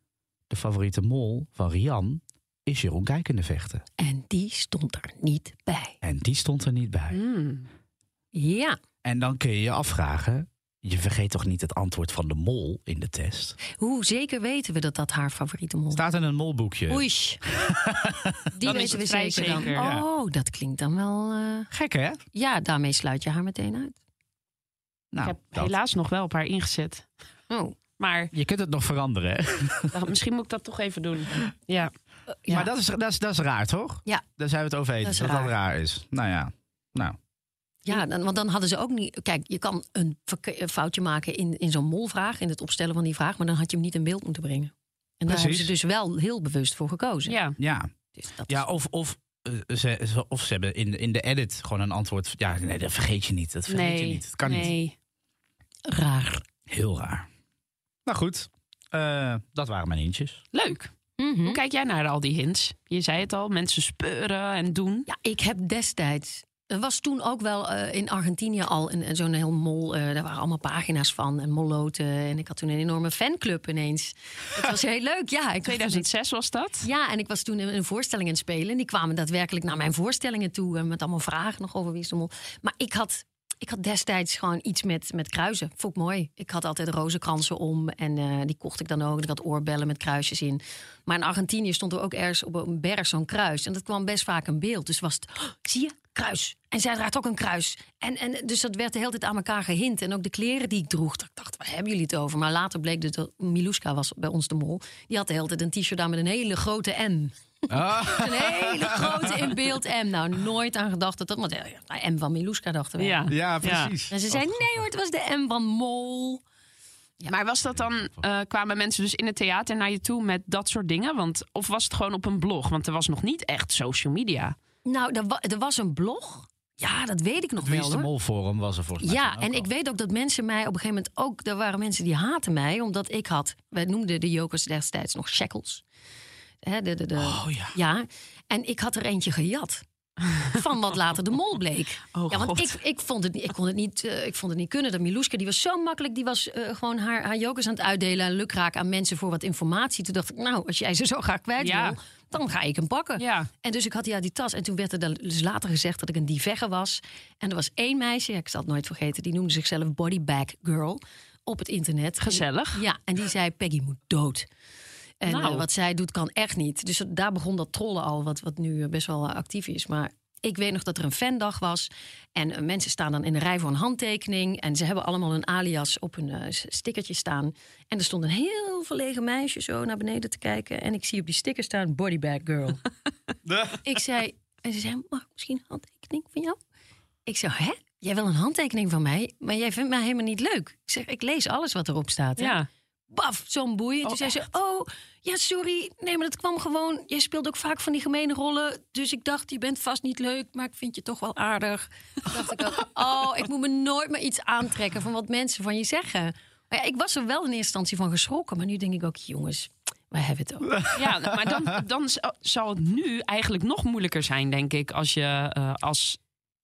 de favoriete mol van Rian is Jeroen Kijkende vechten. en die stond er niet bij. En die stond er niet bij. Hmm. Ja. En dan kun je je afvragen. Je vergeet toch niet het antwoord van de mol in de test? Hoe zeker weten we dat dat haar favoriete mol is? Staat in een molboekje. Oei. Die weten we zeker dan. ja. Oh, dat klinkt dan wel... eh, Gek hè? Ja, daarmee sluit je haar meteen uit. Nou, ik heb dat. helaas nog wel op haar ingezet. Oh. Maar Je kunt het nog veranderen. hè? dan- misschien moet ik dat toch even doen. Ja. Ja. Maar dat is, dat, is, dat is raar, toch? Ja. Daar zijn we het over eens. Dat Dat dat, raar is. Nou ja. Nou. Ja, dan, want dan hadden ze ook niet... Kijk, je kan een foutje maken in, in zo'n molvraag... in het opstellen van die vraag... maar dan had je hem niet in beeld moeten brengen. En daar hebben ze dus wel heel bewust voor gekozen. ja. Ja. Dus dat Ja, of, of, eh, ze, ze- of ze hebben in, in de edit gewoon een antwoord. Ja, nee, dat vergeet je niet. Dat vergeet Nee. je niet. Dat kan niet. nee. raar. Heel raar. Nou goed. Eh, dat waren mijn hintjes. Leuk. Mhm. Hoe kijk jij naar al die hints? Je zei het al, mensen speuren en doen. Ja, ik heb destijds Er was toen ook wel eh, in Argentinië al een, zo'n heel mol. eh daar waren allemaal pagina's van en molloten. En ik had toen een enorme fanclub ineens. Het was heel leuk, ja. Ik 2006 was dat? Ja, en ik was toen in een voorstelling aan het spelen. En die kwamen daadwerkelijk naar mijn voorstellingen toe. En met allemaal vragen nog over wie is de mol. Maar ik had, ik had destijds gewoon iets met, met kruisen. Vond ik mooi. Ik had altijd rozenkransen om. En eh, die kocht ik dan ook. Ik had oorbellen met kruisjes in. Maar in Argentinië stond er ook ergens op een berg zo'n kruis. En dat kwam best vaak in beeld. Dus was het, "Oh, zie je, kruis. En zij draagt ook een kruis. En, en dus dat werd de hele tijd aan elkaar gehint. En ook de kleren die ik droeg. Ik dacht, waar hebben jullie het over? Maar later bleek dat dat Miluska was bij ons de mol. Die had de hele tijd een t-shirt aan met een hele grote M. Ah. Een hele grote in beeld M. Nou, nooit aan gedacht dat dat... Want ja, ja, M van Miluska dachten we. Ja. Ja, precies. En ze zei, nee hoor, het was de M van Mol. Maar was dat dan, eh, kwamen mensen dus in het theater naar je toe met dat soort dingen? Want, of was het gewoon op een blog? Want er was nog niet echt social media. Nou, er, wa- er was een blog. Ja, dat weet ik nog Wie wel hoor. Mol Forum was er volgens mij. Ja, en al. ik weet ook dat mensen mij op een gegeven moment ook... Er waren mensen die haten mij, omdat ik had... Wij noemden de jokers destijds nog shackles. Hè, de, de, de, Oh ja. Ja, en ik had er eentje gejat. Van wat later de mol bleek. Oh, ja, want God. ik, ik, vond het, niet- ik, kon het niet, eh, ik vond het niet kunnen. Dat Miluska, die was zo makkelijk. Die was eh, gewoon haar, haar jokers aan het uitdelen. En lukraak aan mensen voor wat informatie. Toen dacht ik, nou, als jij ze zo graag kwijt Ja. wil... dan ga ik hem pakken. Ja. En dus ik had die uit die tas. En toen werd er dus later gezegd dat ik een divegge was. En er was één meisje, ja, ik zal het nooit vergeten... die noemde zichzelf Bodybag Girl op het internet. Gezellig. Ja, en die zei, Peggy moet dood. En Nou. eh, wat zij doet kan echt niet. Dus daar begon dat trollen al, wat, wat nu eh, best wel eh, actief is. Maar ik weet nog dat er een fandag was. En mensen staan dan in de rij voor een handtekening. En ze hebben allemaal een alias op hun eh, s- stickertje staan. En er stond een heel verlegen meisje zo naar beneden te kijken. En ik zie op die sticker staan Bodybag Girl. ik zei, en ze zei, mag ik misschien een handtekening van jou? Ik zei, hè? Jij wil een handtekening van mij, maar jij vindt mij helemaal niet leuk. Ik zeg, ik lees alles wat erop staat. Hè? Ja. Baf, zo'n boei. En toen Oh, zei ze, oh, ja, sorry. Nee, maar dat kwam gewoon... Jij speelt ook vaak van die gemene rollen. Dus ik dacht, je bent vast niet leuk, maar ik vind je toch wel aardig. Toen dacht ik ook, oh, ik moet me nooit meer iets aantrekken... van wat mensen van je zeggen. Maar ja, ik was er wel in eerste instantie van geschrokken. Maar nu denk ik ook, jongens, waar hebben we het over? Ja, maar dan, dan zal het nu eigenlijk nog moeilijker zijn, denk ik, als je eh, als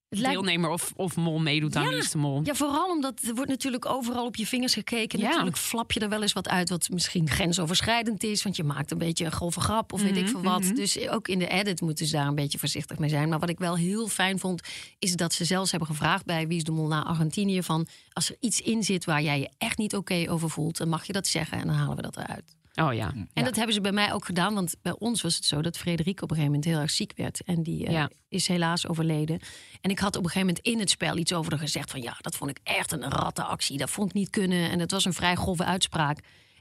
lijkt- deelnemer of, of mol meedoet aan Ja. Wie is de Mol. Ja, vooral omdat er wordt natuurlijk overal op je vingers gekeken. Ja. Natuurlijk flap je er wel eens wat uit wat misschien grensoverschrijdend is. Want je maakt een beetje een grove grap of weet ik veel wat. Dus ook in de edit moeten ze daar een beetje voorzichtig mee zijn. Maar wat ik wel heel fijn vond, is dat ze zelfs hebben gevraagd bij Wie is de Mol naar Argentinië. Van als er iets in zit waar jij je echt niet oké over voelt, dan mag je dat zeggen en dan halen we dat eruit. Oh ja. En dat hebben ze bij mij ook gedaan. Want bij ons was het zo dat Frederik op een gegeven moment heel erg ziek werd. En die eh, Ja. is helaas overleden. En ik had op een gegeven moment in het spel iets over haar gezegd. Van ja, dat vond ik echt een rattenactie. Dat vond ik niet kunnen. En het was een vrij grove uitspraak.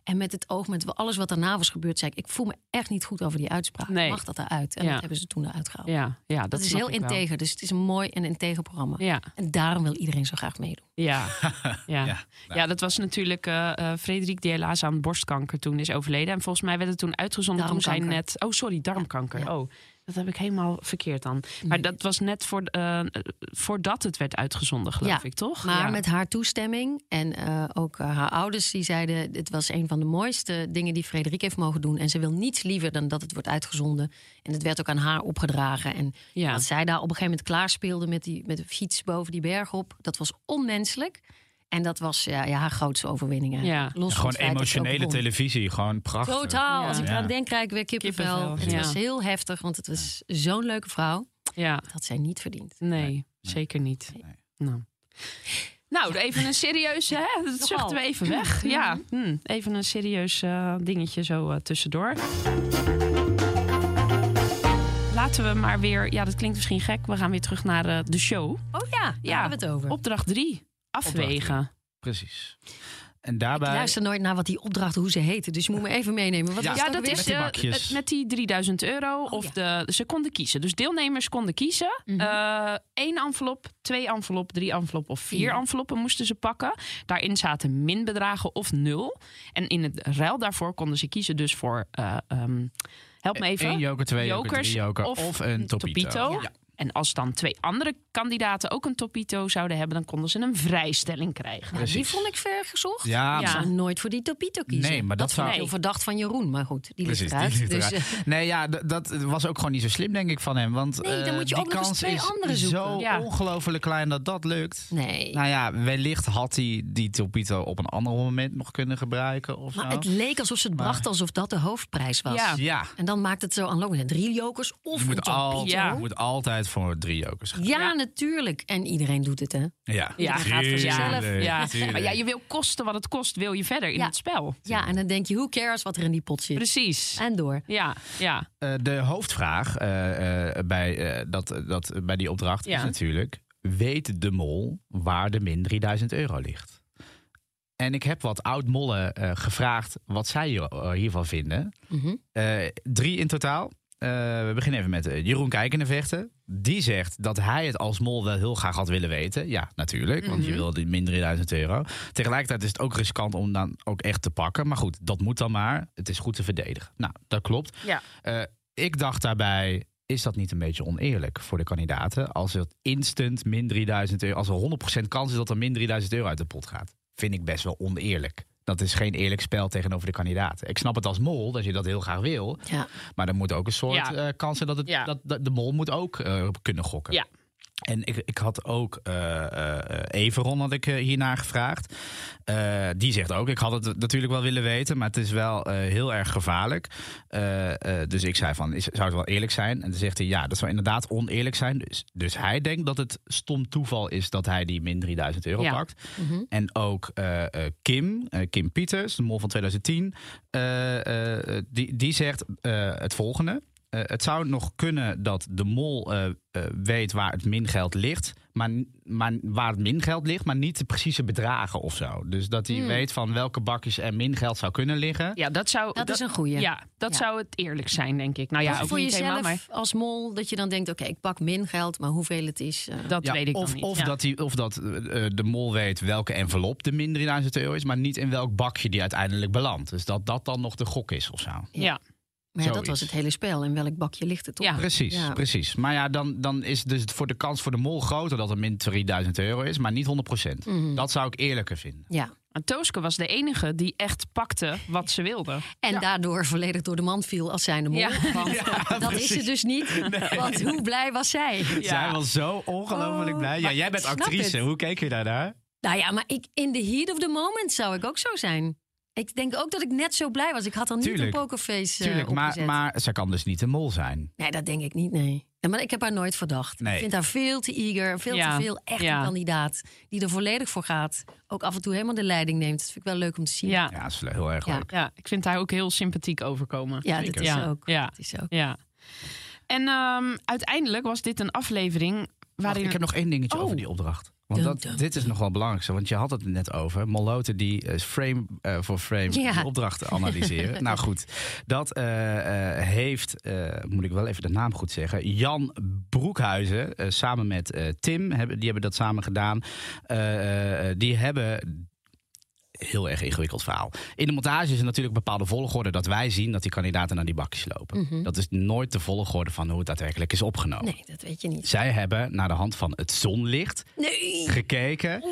En met het oog, met alles wat daarna was gebeurd, zei ik... ik voel me echt niet goed over die uitspraak. Nee. Mag dat eruit? En Ja. dat hebben ze toen eruit gehaald. Ja, ja, dat, dat is heel wel. integer. Dus het is een mooi en integer programma. Ja, En daarom wil iedereen zo graag meedoen. ja, ja. Ja. ja. dat was natuurlijk eh eh, Frederik die helaas aan borstkanker toen is overleden. En volgens mij werd het toen uitgezonden toen zij Darmkanker. net... Oh, sorry, darmkanker. Ja. Oh, dat heb ik helemaal verkeerd dan. Maar dat was net voor, eh, voordat het werd uitgezonden, geloof Ja, ik, toch? Maar ja. met haar toestemming en eh, ook eh, haar ouders, die zeiden: dit was een van de mooiste dingen die Frederik heeft mogen doen. En ze wil niets liever dan dat het wordt uitgezonden. En het werd ook aan haar opgedragen. En Ja. wat zij daar op een gegeven moment klaarspeelde met, die, met de fiets boven die berg op, dat was onmenselijk. En dat was ja, ja, haar grootste overwinning. eigenlijk. Ja. Los van Gewoon emotionele televisie, gewoon prachtig. Totaal. Ja. Als ik eraan denk, krijg ik weer kippenvel. Kippenvel, Het ja. was heel heftig, want het was zo'n leuke vrouw. ja, Dat had zij niet verdiend. nee, zeker niet. Nou. Nou, even een serieus, hè? Dat zuchten we even weg. Ja, hm, even een serieus eh, dingetje zo eh, tussendoor. Laten we maar weer, ja, dat klinkt misschien gek. We gaan weer terug naar eh, de show. Oh ja, daar Ja, hebben we het over. Opdracht drie, afwegen. Precies. En Ik daarbij... luister nooit naar wat die opdrachten, hoe ze heten. Dus je moet me even meenemen. Wat Ja, dat weer? is Met die met die 3000 euro. of Oh, ja. de, ze konden kiezen. Dus deelnemers konden kiezen. Eh, één envelop, twee envelop, drie envelop of vier enveloppen moesten ze pakken. Daarin zaten minbedragen of nul. En in het ruil daarvoor konden ze kiezen dus voor... eh, ehm, help me even. Eén joker, twee joker, Jokers drie joker of of, een een topito. topito. En als dan twee andere kandidaten ook een topito zouden hebben, dan konden ze een vrijstelling krijgen. Nou, die vond ik ver gezocht. Ja, Ja. zou nooit voor die Topito kiezen. Nee, maar dat zou- heel verdacht van Jeroen. Maar goed, die ligt eruit. die ligt dus, eruit. eh, Nee, ja, dat was ook gewoon niet zo slim, denk ik, van hem. Want Nee, dan eh, moet je die ook nog eens kans twee is zoeken. zo Ja. ongelooflijk klein dat dat lukt. nee. Nou ja, wellicht had hij die Topito op een ander moment nog kunnen gebruiken of maar zo. het leek alsof ze het brachten alsof dat de hoofdprijs was. Ja. Ja, En dan maakt het zo aanlopen. Drie jokers of je een moet, al, Topito. Ja. je moet altijd voor drie jokers gaan. Ja, Ja. natuurlijk. En iedereen doet het, hè? Ja, Ja, gaat voor Ja. Maar ja, je wil kosten wat het kost, wil je verder in Ja. het spel. Ja, en dan denk je, who cares wat er in die pot zit? Precies. En door. Ja, ja. Eh, de hoofdvraag eh, eh, bij, eh, dat, dat, bij die opdracht Ja. is natuurlijk... weet de mol waar de min 3000 euro ligt? En ik heb wat oud-mollen eh, gevraagd wat zij hier- hiervan vinden. Mhm. Eh, drie in totaal. Eh, we beginnen even met Jeroen Kijkendevechten. Die zegt dat hij het als mol wel heel graag had willen weten. Ja, natuurlijk, want je wil die min 3000 euro. Tegelijkertijd is het ook riskant om dan ook echt te pakken. Maar goed, dat moet dan maar. Het is goed te verdedigen. Nou, dat klopt. Ja. Eh, ik dacht daarbij, is dat niet een beetje oneerlijk voor de kandidaten? Als het instant min 3000 euro, als er 100% kans is dat er min 3000 euro uit de pot gaat. Vind ik best wel oneerlijk. Dat is geen eerlijk spel tegenover de kandidaten. Ik snap het als mol, dat je dat heel graag wil. Ja. Maar er moet ook een soort Ja. kans zijn dat, het, Ja. dat, dat de mol moet ook eh, kunnen gokken. Ja. En ik, ik had ook eh eh, Everon had ik eh, hiernaar gevraagd. Die zegt ook, ik had het natuurlijk wel willen weten, maar het is wel heel erg gevaarlijk. Dus ik zei van, is, zou het wel eerlijk zijn? En dan zegt hij, ja, dat zou inderdaad oneerlijk zijn. Dus, dus hij denkt dat het stom toeval is dat hij die min 3000 euro Ja. pakt. Mhm. En ook Kim, Kim Pieters, de mol van 2010, eh, eh, die, die zegt het volgende. Eh, het zou nog kunnen dat de mol eh, eh, weet waar het mingeld ligt, maar, maar waar het mingeld ligt, maar niet de precieze bedragen of zo. Dus dat hij Hmm. weet van welke bakjes er mingeld zou kunnen liggen. Ja, dat zou. Dat is een goeie. Ja, dat Ja. zou het eerlijk zijn, denk ik. Nou ja, Of ook voor niet jezelf helemaal, maar als mol, dat je dan denkt, oké, ik pak min geld, maar hoeveel het is. dat Ja, weet ik of dan niet. of Ja. dat, hij, of dat eh, de mol weet welke envelop de min 3000 euro is, maar niet in welk bakje die uiteindelijk belandt. Dus dat dat dan nog de gok is of zo. Ja, maar ja, dat was het hele spel. In welk bakje ligt het op? Ja. Precies, Ja. precies. Maar ja, dan, dan is dus voor de kans voor de mol groter dat er min 3000 euro is, maar niet 100%. Mhm. Dat zou ik eerlijker vinden. Ja. En Tooske was de enige die echt pakte wat ze wilde. En daardoor volledig door de mand viel als zijnde mol. Ja. Want dat is ze dus niet. Want hoe blij was zij? Zij was zo ongelooflijk Oh, blij. Ja, maar jij bent actrice. het. Hoe keek je daarnaar? Nou ja, maar ik, in the heat of the moment zou ik ook zo zijn. Ik denk ook dat ik net zo blij was. Ik had dan niet Tuurlijk. een pokerface eh, Tuurlijk, maar, maar zij kan dus niet de mol zijn. Nee, dat denk ik niet, nee. Ja, Maar ik heb haar nooit verdacht. Nee. Ik vind haar veel te eager, veel Ja, te veel echt ja. een kandidaat. Die er volledig voor gaat. Ook af en toe helemaal de leiding neemt. Dat vind ik wel leuk om te zien. Ja, Ja, dat is heel erg Ja. leuk. ja, ik vind haar ook heel sympathiek overkomen. Ja, dat Zeker. is Ja, ook. ja. Dat is ook. Ja. En ehm, uiteindelijk was dit een aflevering waarin... ik heb nog één dingetje Oh. over die opdracht. Want dat, dum, dit is nog wel belangrijk. Want je had het net over. Moloten die eh, frame eh, voor frame Ja. die opdracht analyseren. nou goed, dat eh, heeft, moet ik wel even de naam goed zeggen. Jan Broekhuizen samen met Tim, hebben, die hebben dat samen gedaan. Die hebben heel erg ingewikkeld verhaal. In de montage is er natuurlijk een bepaalde volgorde dat wij zien dat die kandidaten naar die bakjes lopen. Mhm. Dat is nooit de volgorde van hoe het daadwerkelijk is opgenomen. Nee, dat weet je niet. Zij hebben naar de hand van het zonlicht Nee! gekeken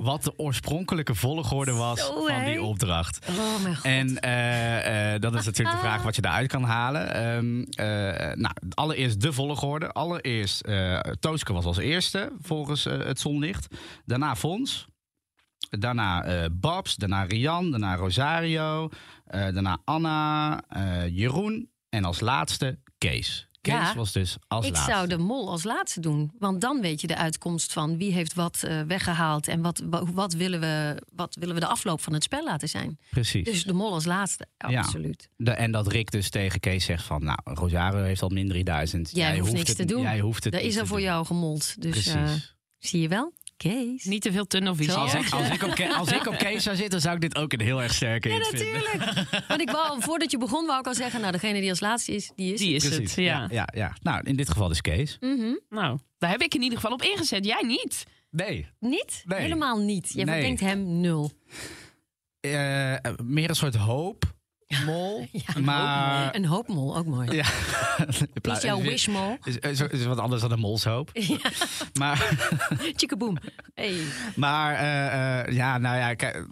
wat de oorspronkelijke volgorde was Zo, van die opdracht. Oh mijn god. En eh, eh, dat is natuurlijk de vraag wat je daaruit kan halen. Ehm, eh, nou, allereerst de volgorde. Allereerst Tooske was als eerste volgens het zonlicht. Daarna Fons. Daarna eh, Babs. Daarna Rian. Daarna Rosario. eh, daarna Anna. eh, Jeroen. En als laatste Kees. Kees Ja, was dus als ik laatste. zou de mol als laatste doen. Want dan weet je de uitkomst van wie heeft wat eh, weggehaald. En wat, wa- wat, willen we, wat willen we de afloop van het spel laten zijn. Precies. Dus de mol als laatste, Ja. absoluut. De, en dat Rick dus tegen Kees zegt van... nou, Rosario heeft al min 3000. Jij hoeft niks het, te doen. Jij hoeft het niet is er voor doen. jou gemold. Dus Precies. zie je wel? Kees. Niet te veel tunnelvisie. Als, ik, als, ik op, als ik op Kees zou zitten, zou ik dit ook een heel erg sterke Ja, vinden. natuurlijk. Want ik wou, voordat je begon, wou ik al zeggen... nou, degene die als laatste is, die is Die is Precies. het, ja. Ja, ja, ja. Nou, in dit geval dus Kees. Mhm. Nou, daar heb ik in ieder geval op ingezet. Jij niet. Nee. Niet? Nee. Helemaal niet. Je Nee. verdenkt hem nul. Eh, meer een soort hoop mol. Ja, maar... Een hoopmol, ook mooi. Ja. Is jouw wishmol? Is, is, is wat anders dan een molshoop. Maar, Chickaboom. Hey. maar eh, eh, ja, nou ja, kijk,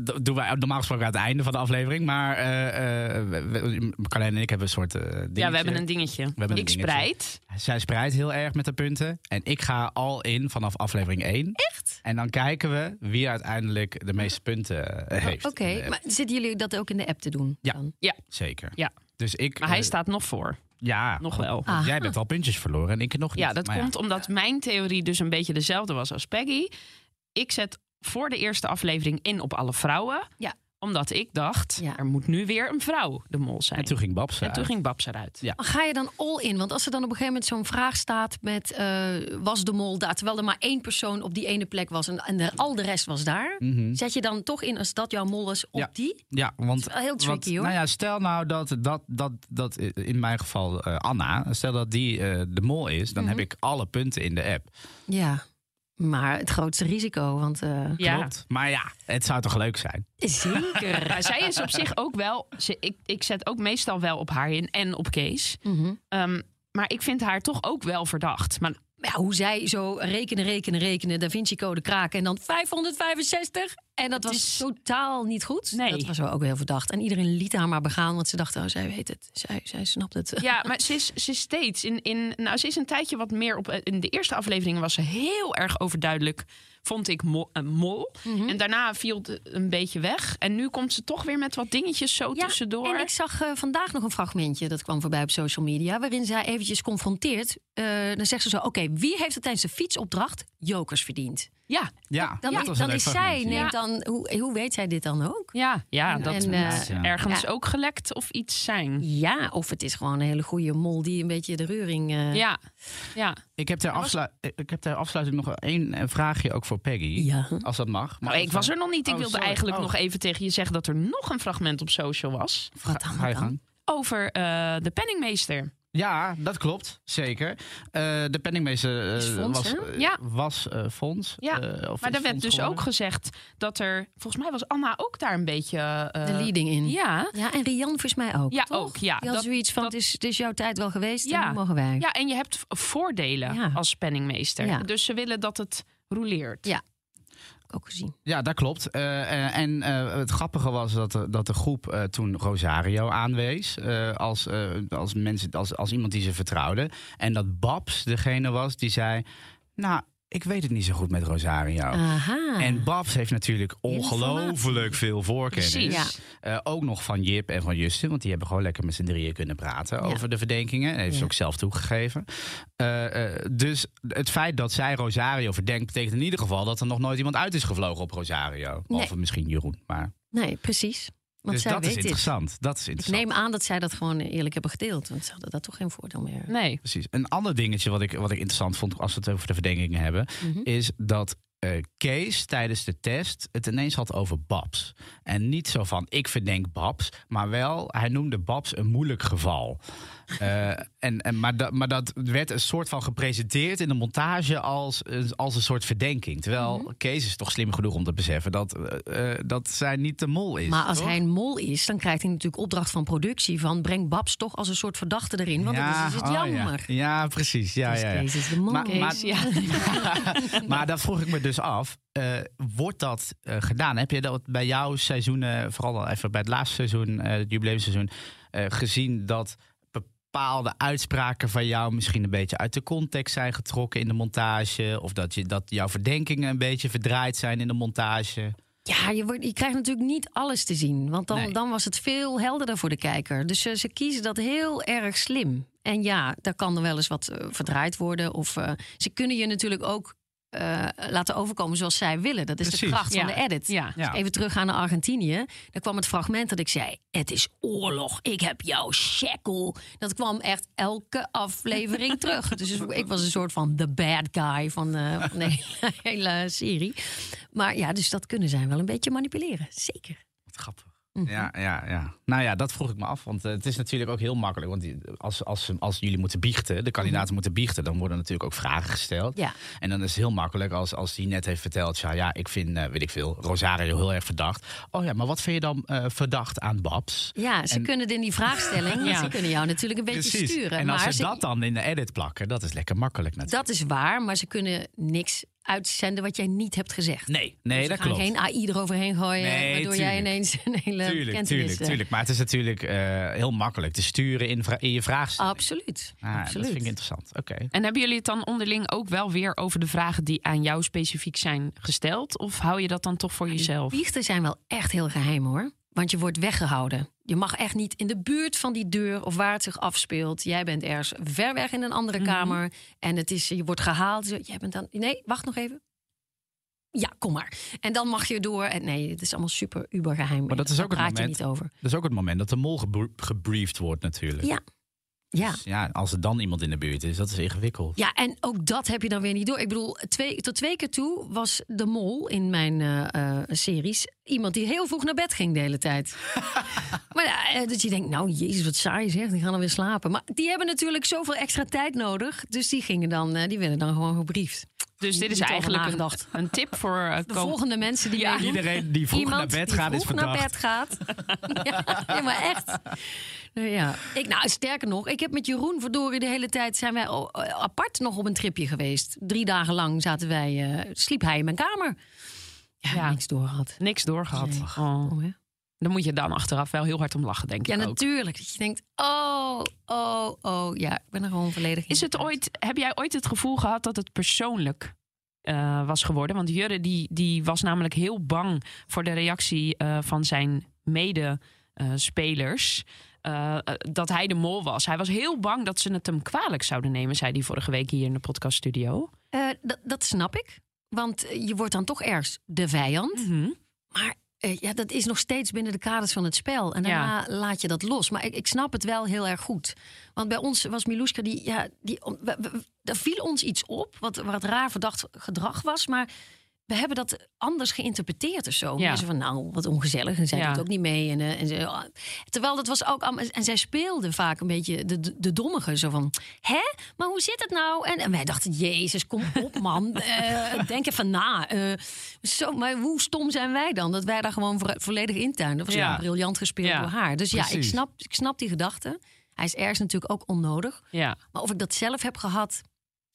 dat doen wij normaal gesproken aan het einde van de aflevering. Maar eh, eh, we- Carlijn en ik hebben een soort eh dingetje. Ja, we hebben een dingetje. hebben een ik dingetje. spreid. Zij spreidt heel erg met de punten. En ik ga al in vanaf aflevering 1. Echt? En dan kijken we wie uiteindelijk de meeste punten eh, heeft. Oké, maar zitten jullie dat ook in de app te doen? Ja. dan? Zeker. Ja. Dus ik, Maar hij staat nog voor. Ja, Nog wel. Ah. Jij bent al puntjes verloren en ik nog niet. Ja, dat Maar komt omdat mijn theorie dus een beetje dezelfde was als Peggy. Ik zet voor de eerste aflevering in op alle vrouwen. Ja. Omdat ik dacht, Ja. er moet nu weer een vrouw de mol zijn. En toen ging Babs En toen eruit. ging Babs eruit. Ja. Ga je dan all in? Want als er dan op een gegeven moment zo'n vraag staat met... eh, was de mol daar? Terwijl er maar één persoon op die ene plek was... en, en de, al de rest was daar. Mhm. Zet je dan toch in als dat jouw mol is op Ja. die? Ja, want is wel heel tricky, want, hoor. Nou ja, stel nou dat, dat, dat, dat in mijn geval eh, Anna, stel dat die eh, de mol is, dan Mhm. heb ik alle punten in de app. Ja, maar het grootste risico, want... eh, Ja. Klopt. Maar ja, het zou toch leuk zijn? Zeker. Zij is op zich ook wel. Ze, ik, ik zet ook meestal wel op haar in en op Kees. Mhm. Ehm, maar ik vind haar toch ook wel verdacht. Maar Ja, hoe zij zo rekenen, rekenen, rekenen, Da Vinci Code kraken en dan 565. En dat was is- totaal niet goed. Nee. Dat was wel ook heel verdacht. En iedereen liet haar maar begaan, want ze dachten, oh, zij weet het. Zij, zij snapt het. ja, maar ze is, ze is steeds in, in. Nou, ze is een tijdje wat meer op. In de eerste aflevering was ze heel erg overduidelijk. Vond ik een mol. Mhm. En daarna viel het een beetje weg. En nu komt ze toch weer met wat dingetjes zo Ja, tussendoor. En ik zag eh, vandaag nog een fragmentje, dat kwam voorbij op social media, waarin zij eventjes confronteert. Eh, dan zegt ze zo, oké, wie heeft er tijdens de fietsopdracht jokers verdiend? Ja, Ja, Dan, dat dan is zij, neemt dan, hoe, hoe weet zij dit dan ook? ja, ja En- dat en, moet eh, ergens ja. ook gelekt of iets zijn. Ja, of het is gewoon een hele goede mol die een beetje de reuring... eh, Ja, ja. Ik heb ter, afslu- ik heb ter afsluiting nog één eh, vraagje ook voor Peggy. Ja. Als dat mag. Maar ik was er nog niet. Ik Oh, wilde sorry. eigenlijk Oh. nog even tegen je zeggen dat er nog een fragment op social was. Wat dan? Ga je wat dan? gang. Over eh, de penningmeester. Ja, dat klopt. Zeker. Eh, de penningmeester Is Fons, was, eh, Ja. was Fons. Ja, of Maar daar werd dus ook gezegd dat er... Volgens mij was Anna ook daar een beetje... eh, De leading in. Ja. Ja, en Rian volgens mij ook. Ja, toch? ook, ja. Die had Dat- zoiets van: dat- het, is, het is jouw tijd wel geweest, Ja. en mogen wij. ja, en je hebt voordelen Ja. als penningmeester. Ja. Dus ze willen dat het roleert. Ja. Ook gezien. Ja, dat klopt. Eh, eh, en eh, het grappige was dat de, dat de groep toen Rosario aanwees. als, als, mensen, als, als iemand die ze vertrouwde. En dat Babs degene was die zei... Nou, ik weet het niet zo goed met Rosario. Aha. En Babs heeft natuurlijk ongelooflijk veel voorkennis. Precies. Eh, ook nog van Jip en van Justin. Want die hebben gewoon lekker met z'n drieën kunnen praten Ja. over de verdenkingen. Dat heeft ze Ja. ook zelf toegegeven. Eh, eh, dus het feit dat zij Rosario verdenkt... betekent in ieder geval dat er nog nooit iemand uit is gevlogen op Rosario. Behalve misschien Jeroen. Maar, Nee, precies. Want dus zij dat is dit. interessant. Dat is Ik interessant. neem aan dat zij dat gewoon eerlijk hebben gedeeld. Want ze hadden daar toch geen voordeel meer. Nee. Precies. Een ander dingetje wat ik, wat ik interessant vond als we het over de verdenkingen hebben, Mhm. is dat eh, Kees tijdens de test het ineens had over Babs. En niet zo van ik verdenk Babs, maar wel hij noemde Babs een moeilijk geval. Eh, en, en, maar, dat, maar dat werd een soort van gepresenteerd in de montage als, als een soort verdenking. Terwijl Mhm. Kees is toch slim genoeg om te beseffen dat, eh, eh, dat zij niet de mol is. Maar als toch? hij een mol is, dan krijgt hij natuurlijk opdracht van productie van breng Babs toch als een soort verdachte erin. Want dan is het oh ja. jammer. Ja, precies. Ja, Dus ja, ja. Kees is de mol. Maar- Kees, maar- ja. maar dat vroeg ik me dus af. eh, wordt dat eh, gedaan? Heb je dat bij jouw seizoenen, vooral al even bij het laatste seizoen, eh, het jubileumseizoen, eh, gezien dat bepaalde uitspraken van jou misschien een beetje uit de context zijn getrokken in de montage? Of dat, je, dat jouw verdenkingen een beetje verdraaid zijn in de montage? Ja, je, wordt, je krijgt natuurlijk niet alles te zien. Want dan, Nee. dan was het veel helderder voor de kijker. Dus ze, ze kiezen dat heel erg slim. En ja, daar kan er wel eens wat eh, verdraaid worden. Of eh, ze kunnen je natuurlijk ook eh, laten overkomen zoals zij willen. Dat is de kracht van de edit. Ja. Ja. Even teruggaan naar Argentinië. Daar kwam het fragment dat ik zei: Het is oorlog. Ik heb jouw shekel. Dat kwam echt elke aflevering terug. Dus ik was een soort van the bad guy van, eh, van de hele, hele serie. Maar ja, dus dat kunnen zij wel een beetje manipuleren. Zeker. Wat grappig. Ja, ja, ja. Nou ja, dat vroeg ik me af. Want eh, het is natuurlijk ook heel makkelijk. Want als, als, als jullie moeten biechten, de kandidaten moeten biechten, dan worden natuurlijk ook vragen gesteld. Ja. En dan is het heel makkelijk als, als die net heeft verteld, ja, ja ik vind, eh, weet ik veel, Rosario heel erg verdacht. Oh ja, maar wat vind je dan eh, verdacht aan Babs? Ja, ze En- kunnen in die vraagstelling, Ja. ze kunnen jou natuurlijk een beetje sturen. En als maar ze dat dan in de edit plakken, dat is lekker makkelijk natuurlijk. dat is waar, maar ze kunnen niks uitzenden wat jij niet hebt gezegd. Nee, nee, Ze dat klopt. geen AI eroverheen gooien, Nee, waardoor jij tuurlijk. ineens een hele Tuurlijk, bekentenis... tuurlijk, eh, tuurlijk. Maar het is natuurlijk eh, heel makkelijk te sturen in, je vraagstelling. Absoluut, Ah, Dat absoluut. vind ik interessant. Oké. En hebben jullie het dan onderling ook wel weer over de vragen die aan jou specifiek zijn gesteld? Of hou je dat dan toch voor jezelf? Biechten zijn wel echt heel geheim hoor. Want je wordt weggehouden. Je mag echt niet in de buurt van die deur of waar het zich afspeelt. Jij bent ergens ver weg in een andere Mhm. kamer. En het is, je wordt gehaald. Jij bent dan. Nee, wacht nog even. Ja, kom maar. En dan mag je door. En nee, het is allemaal super uber geheim. Maar dat is ook het moment- niet over. Dat is ook het moment dat de mol gebr- gebriefd wordt natuurlijk. Ja. Ja. Dus ja, als er dan iemand in de buurt is, dat is ingewikkeld. Ja, en ook dat heb je dan weer niet door. Ik bedoel, twee, tot twee keer toe was de mol in mijn eh, eh, series iemand die heel vroeg naar bed ging de hele tijd. maar ja, eh, dat je denkt, nou jezus, wat saai zeg, die gaan dan weer slapen. Maar die hebben natuurlijk zoveel extra tijd nodig, dus die gingen dan, eh, die werden dan gewoon gebriefd. Dus dit is eigenlijk een, een tip voor uh, De volgende mensen die meedoen. Iedereen die vroeg Iemand naar bed die gaat is vroeg naar verdacht. bed gaat. ja, maar echt. Nou ja. Ik, nou, sterker nog, ik heb met Jeroen verdorie de hele tijd... zijn wij oh, eh, apart nog op een tripje geweest. Drie dagen lang zaten wij, eh, sliep hij in mijn kamer. Ja, Ja. niks doorgehad. Niks doorgehad. Nee. Oh. Oh, hè? Dan moet je dan achteraf wel heel hard om lachen, denk Ja, ik ook. natuurlijk. Dat je denkt, oh, oh, oh. Ja, ik ben er gewoon volledig in. Is het ooit, heb jij ooit het gevoel gehad dat het persoonlijk eh, was geworden? Want Jurre die, die was namelijk heel bang voor de reactie eh, van zijn medespelers. Eh, dat hij de mol was. Hij was heel bang dat ze het hem kwalijk zouden nemen, zei hij vorige week hier in de podcaststudio. Eh, dat, dat snap ik. Want eh, je wordt dan toch ergens de vijand. Mhm. Maar eh, ja, dat is nog steeds binnen de kaders van het spel. En daarna laat je dat los. Maar ik, ik snap het wel heel erg goed. Want bij ons was Miluska, die, ja, die, er viel ons iets op wat, wat raar verdacht gedrag was. Maar we hebben dat anders geïnterpreteerd of zo. Ja. Mensen van, nou, wat ongezellig. En zij Ja. doet ook niet mee. En, eh, en ze, ah. terwijl dat was ook... allemaal- En zij speelde vaak een beetje de, de, de dommige. Zo van, hè? Maar hoe zit het nou? En, en wij dachten, jezus, kom op man. Eh, denk even na. Eh, zo, maar hoe stom zijn wij dan? Dat wij daar gewoon vo- volledig intuinen. Dat was Ja. ja. briljant gespeeld Ja, door haar. Dus ja, ik snap, ik snap die gedachte. Hij is ergens natuurlijk ook onnodig. Ja. Maar of ik dat zelf heb gehad...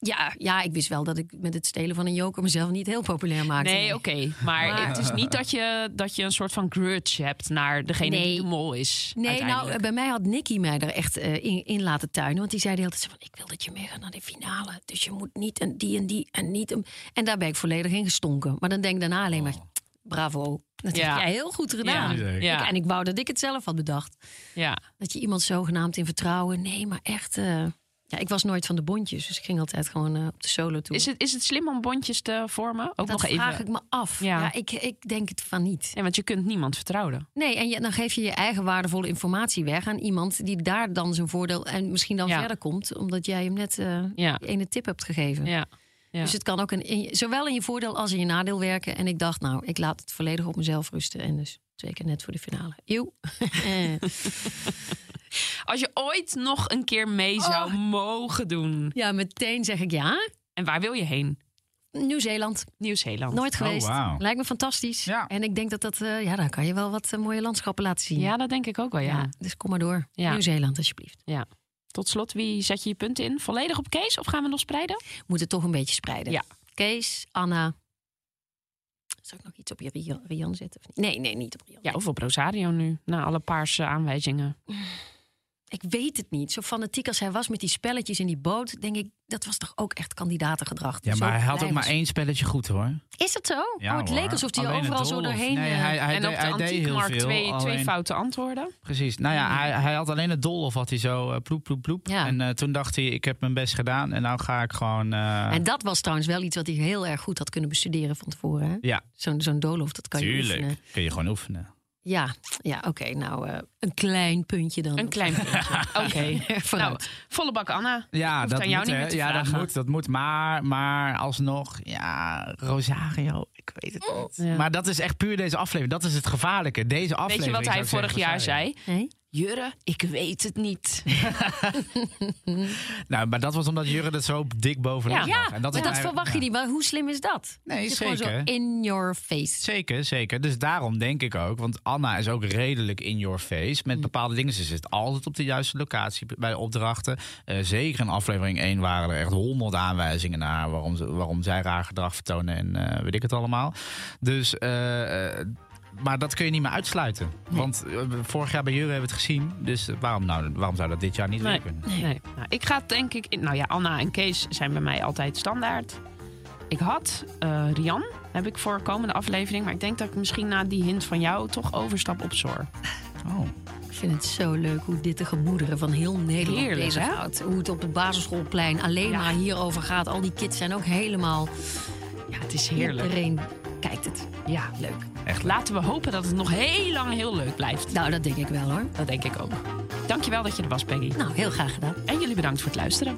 Ja, ja, ik wist wel dat ik met het stelen van een joker mezelf niet heel populair maakte. Nee, oké. Maar, Maar- het is niet dat je, dat je een soort van grudge hebt naar degene die de mol is. Nee, nou, bij mij had Nicky mij er echt eh, in, in laten tuinen. Want die zei de hele tijd zo van, ik wil dat je meegaat naar de finale. Dus je moet niet en die en die en niet. En, en daar ben ik volledig in gestonken. Maar dan denk ik daarna alleen maar, bravo. Dat Ja. heb jij heel goed gedaan. Ja, Ik- en ik wou dat ik het zelf had bedacht. ja. Dat je iemand zogenaamd in vertrouwen. Nee, maar echt... eh, ja, ik was nooit van de bondjes. Dus ik ging altijd gewoon eh, op de solo toe. Is, het, is het slim om bondjes te vormen? Ook dat nog even. vraag ik me af. Ja. Ja. ik, ik denk het van niet. Nee, want je kunt niemand vertrouwen. Nee, en je, dan geef je je eigen waardevolle informatie weg aan iemand die daar dan zijn voordeel en misschien dan Ja. verder komt, omdat jij hem net eh Ja. die ene tip hebt gegeven. Ja. Ja. Dus het kan ook een, in zowel in je voordeel als in je nadeel werken. En ik dacht, nou, ik laat het volledig op mezelf rusten. En dus twee keer net voor de finale. Eeuw. Als je ooit nog een keer mee zou Oh. mogen doen. ja, meteen zeg ik ja. En waar wil je heen? Nieuw-Zeeland. Nieuw-Zeeland. Nooit geweest. wauw. Lijkt me fantastisch. Ja. En ik denk dat dat, eh, ja, daar kan je wel wat eh, mooie landschappen laten zien. Ja, dat denk ik ook wel, ja. Ja, dus kom maar door. Ja. Nieuw-Zeeland, alsjeblieft. ja. Tot slot, wie zet je je punten in? Volledig op Kees of gaan we nog spreiden? Moet het toch een beetje spreiden. Ja. Kees, Anna. Zal ik nog iets op je Rian, Rian zetten? of niet? Nee, nee, niet op Rian. Ja, of op Rosario nu, na alle paarse aanwijzingen. Ik weet het niet. Zo fanatiek als hij was met die spelletjes in die boot, denk ik, dat was toch ook echt kandidatengedrag. Ja, maar hij had ook maar één spelletje goed hoor. Is het zo? Ja, oh, het hoor. leek alsof hij Alleen het overal zo doorheen... Nee, eh, hij, hij, en op de hij deed heel antiekmarkt veel. twee, twee foute antwoorden. Precies. Nou ja, hij, hij had alleen het doolhof had hij zo eh, ploep, ploep, ploep. Ja. En eh, toen dacht hij, ik heb mijn best gedaan. En nou ga ik gewoon... En dat was trouwens wel iets wat hij heel erg goed had kunnen bestuderen van tevoren. hè? ja, Zo'n zo'n doolhof, dat kan je tuurlijk. oefenen. Kun je gewoon oefenen. Ja, ja oké. nou, eh, een klein puntje dan. Een klein puntje. Oké. nou, volle bak Anna. Ja, dat aan jou moet, niet hè. meer te ja dat moet, dat moet. Maar, maar alsnog, ja, Rosario, ik weet het niet. Ja. Maar dat is echt puur deze aflevering. Dat is het gevaarlijke. Deze Weet aflevering. je wat hij vorig jaar zei? Nee? Jurre, ik weet het niet. Nou, maar dat was omdat Jurre er zo dik bovenop Ja. lag. Ja, En dat, maar dat verwacht je niet. Maar hoe slim is dat? Nee, Het is gewoon zo zeker. in your face. Zeker, zeker. Dus daarom denk ik ook. Want Anna is ook redelijk in your face. Met bepaalde dingen. Ze zit altijd op de juiste locatie bij de opdrachten. Eh, zeker in aflevering 1 waren er echt honderd aanwijzingen naar waarom, ze, waarom zij raar gedrag vertonen. En eh, weet ik het allemaal. Dus. eh, maar dat kun je niet meer uitsluiten. Want eh, vorig jaar bij Jurre hebben we het gezien. Dus eh, waarom, nou, waarom zou dat dit jaar niet Nee, weer kunnen? nee. Nou, ik ga denk ik... Nou ja, Anna en Kees zijn bij mij altijd standaard. Ik had eh, Rian, heb ik voor komende aflevering. Maar ik denk dat ik misschien na die hint van jou toch overstap op Zor. Oh. Ik vind het zo leuk hoe dit de gemoederen van heel Nederland Heerlijk, bezighoudt. Hoe het op het basisschoolplein alleen Ja. maar hierover gaat. Al die kids zijn ook helemaal... Ja, het is heerlijk. Iedereen kijkt het. Ja, Leuk. Echt Laten we hopen dat het nog heel lang heel leuk blijft. Nou, dat denk ik wel hoor. Dat denk ik ook. Dankjewel dat je er was, Peggy. Nou, heel graag gedaan. En jullie bedankt voor het luisteren.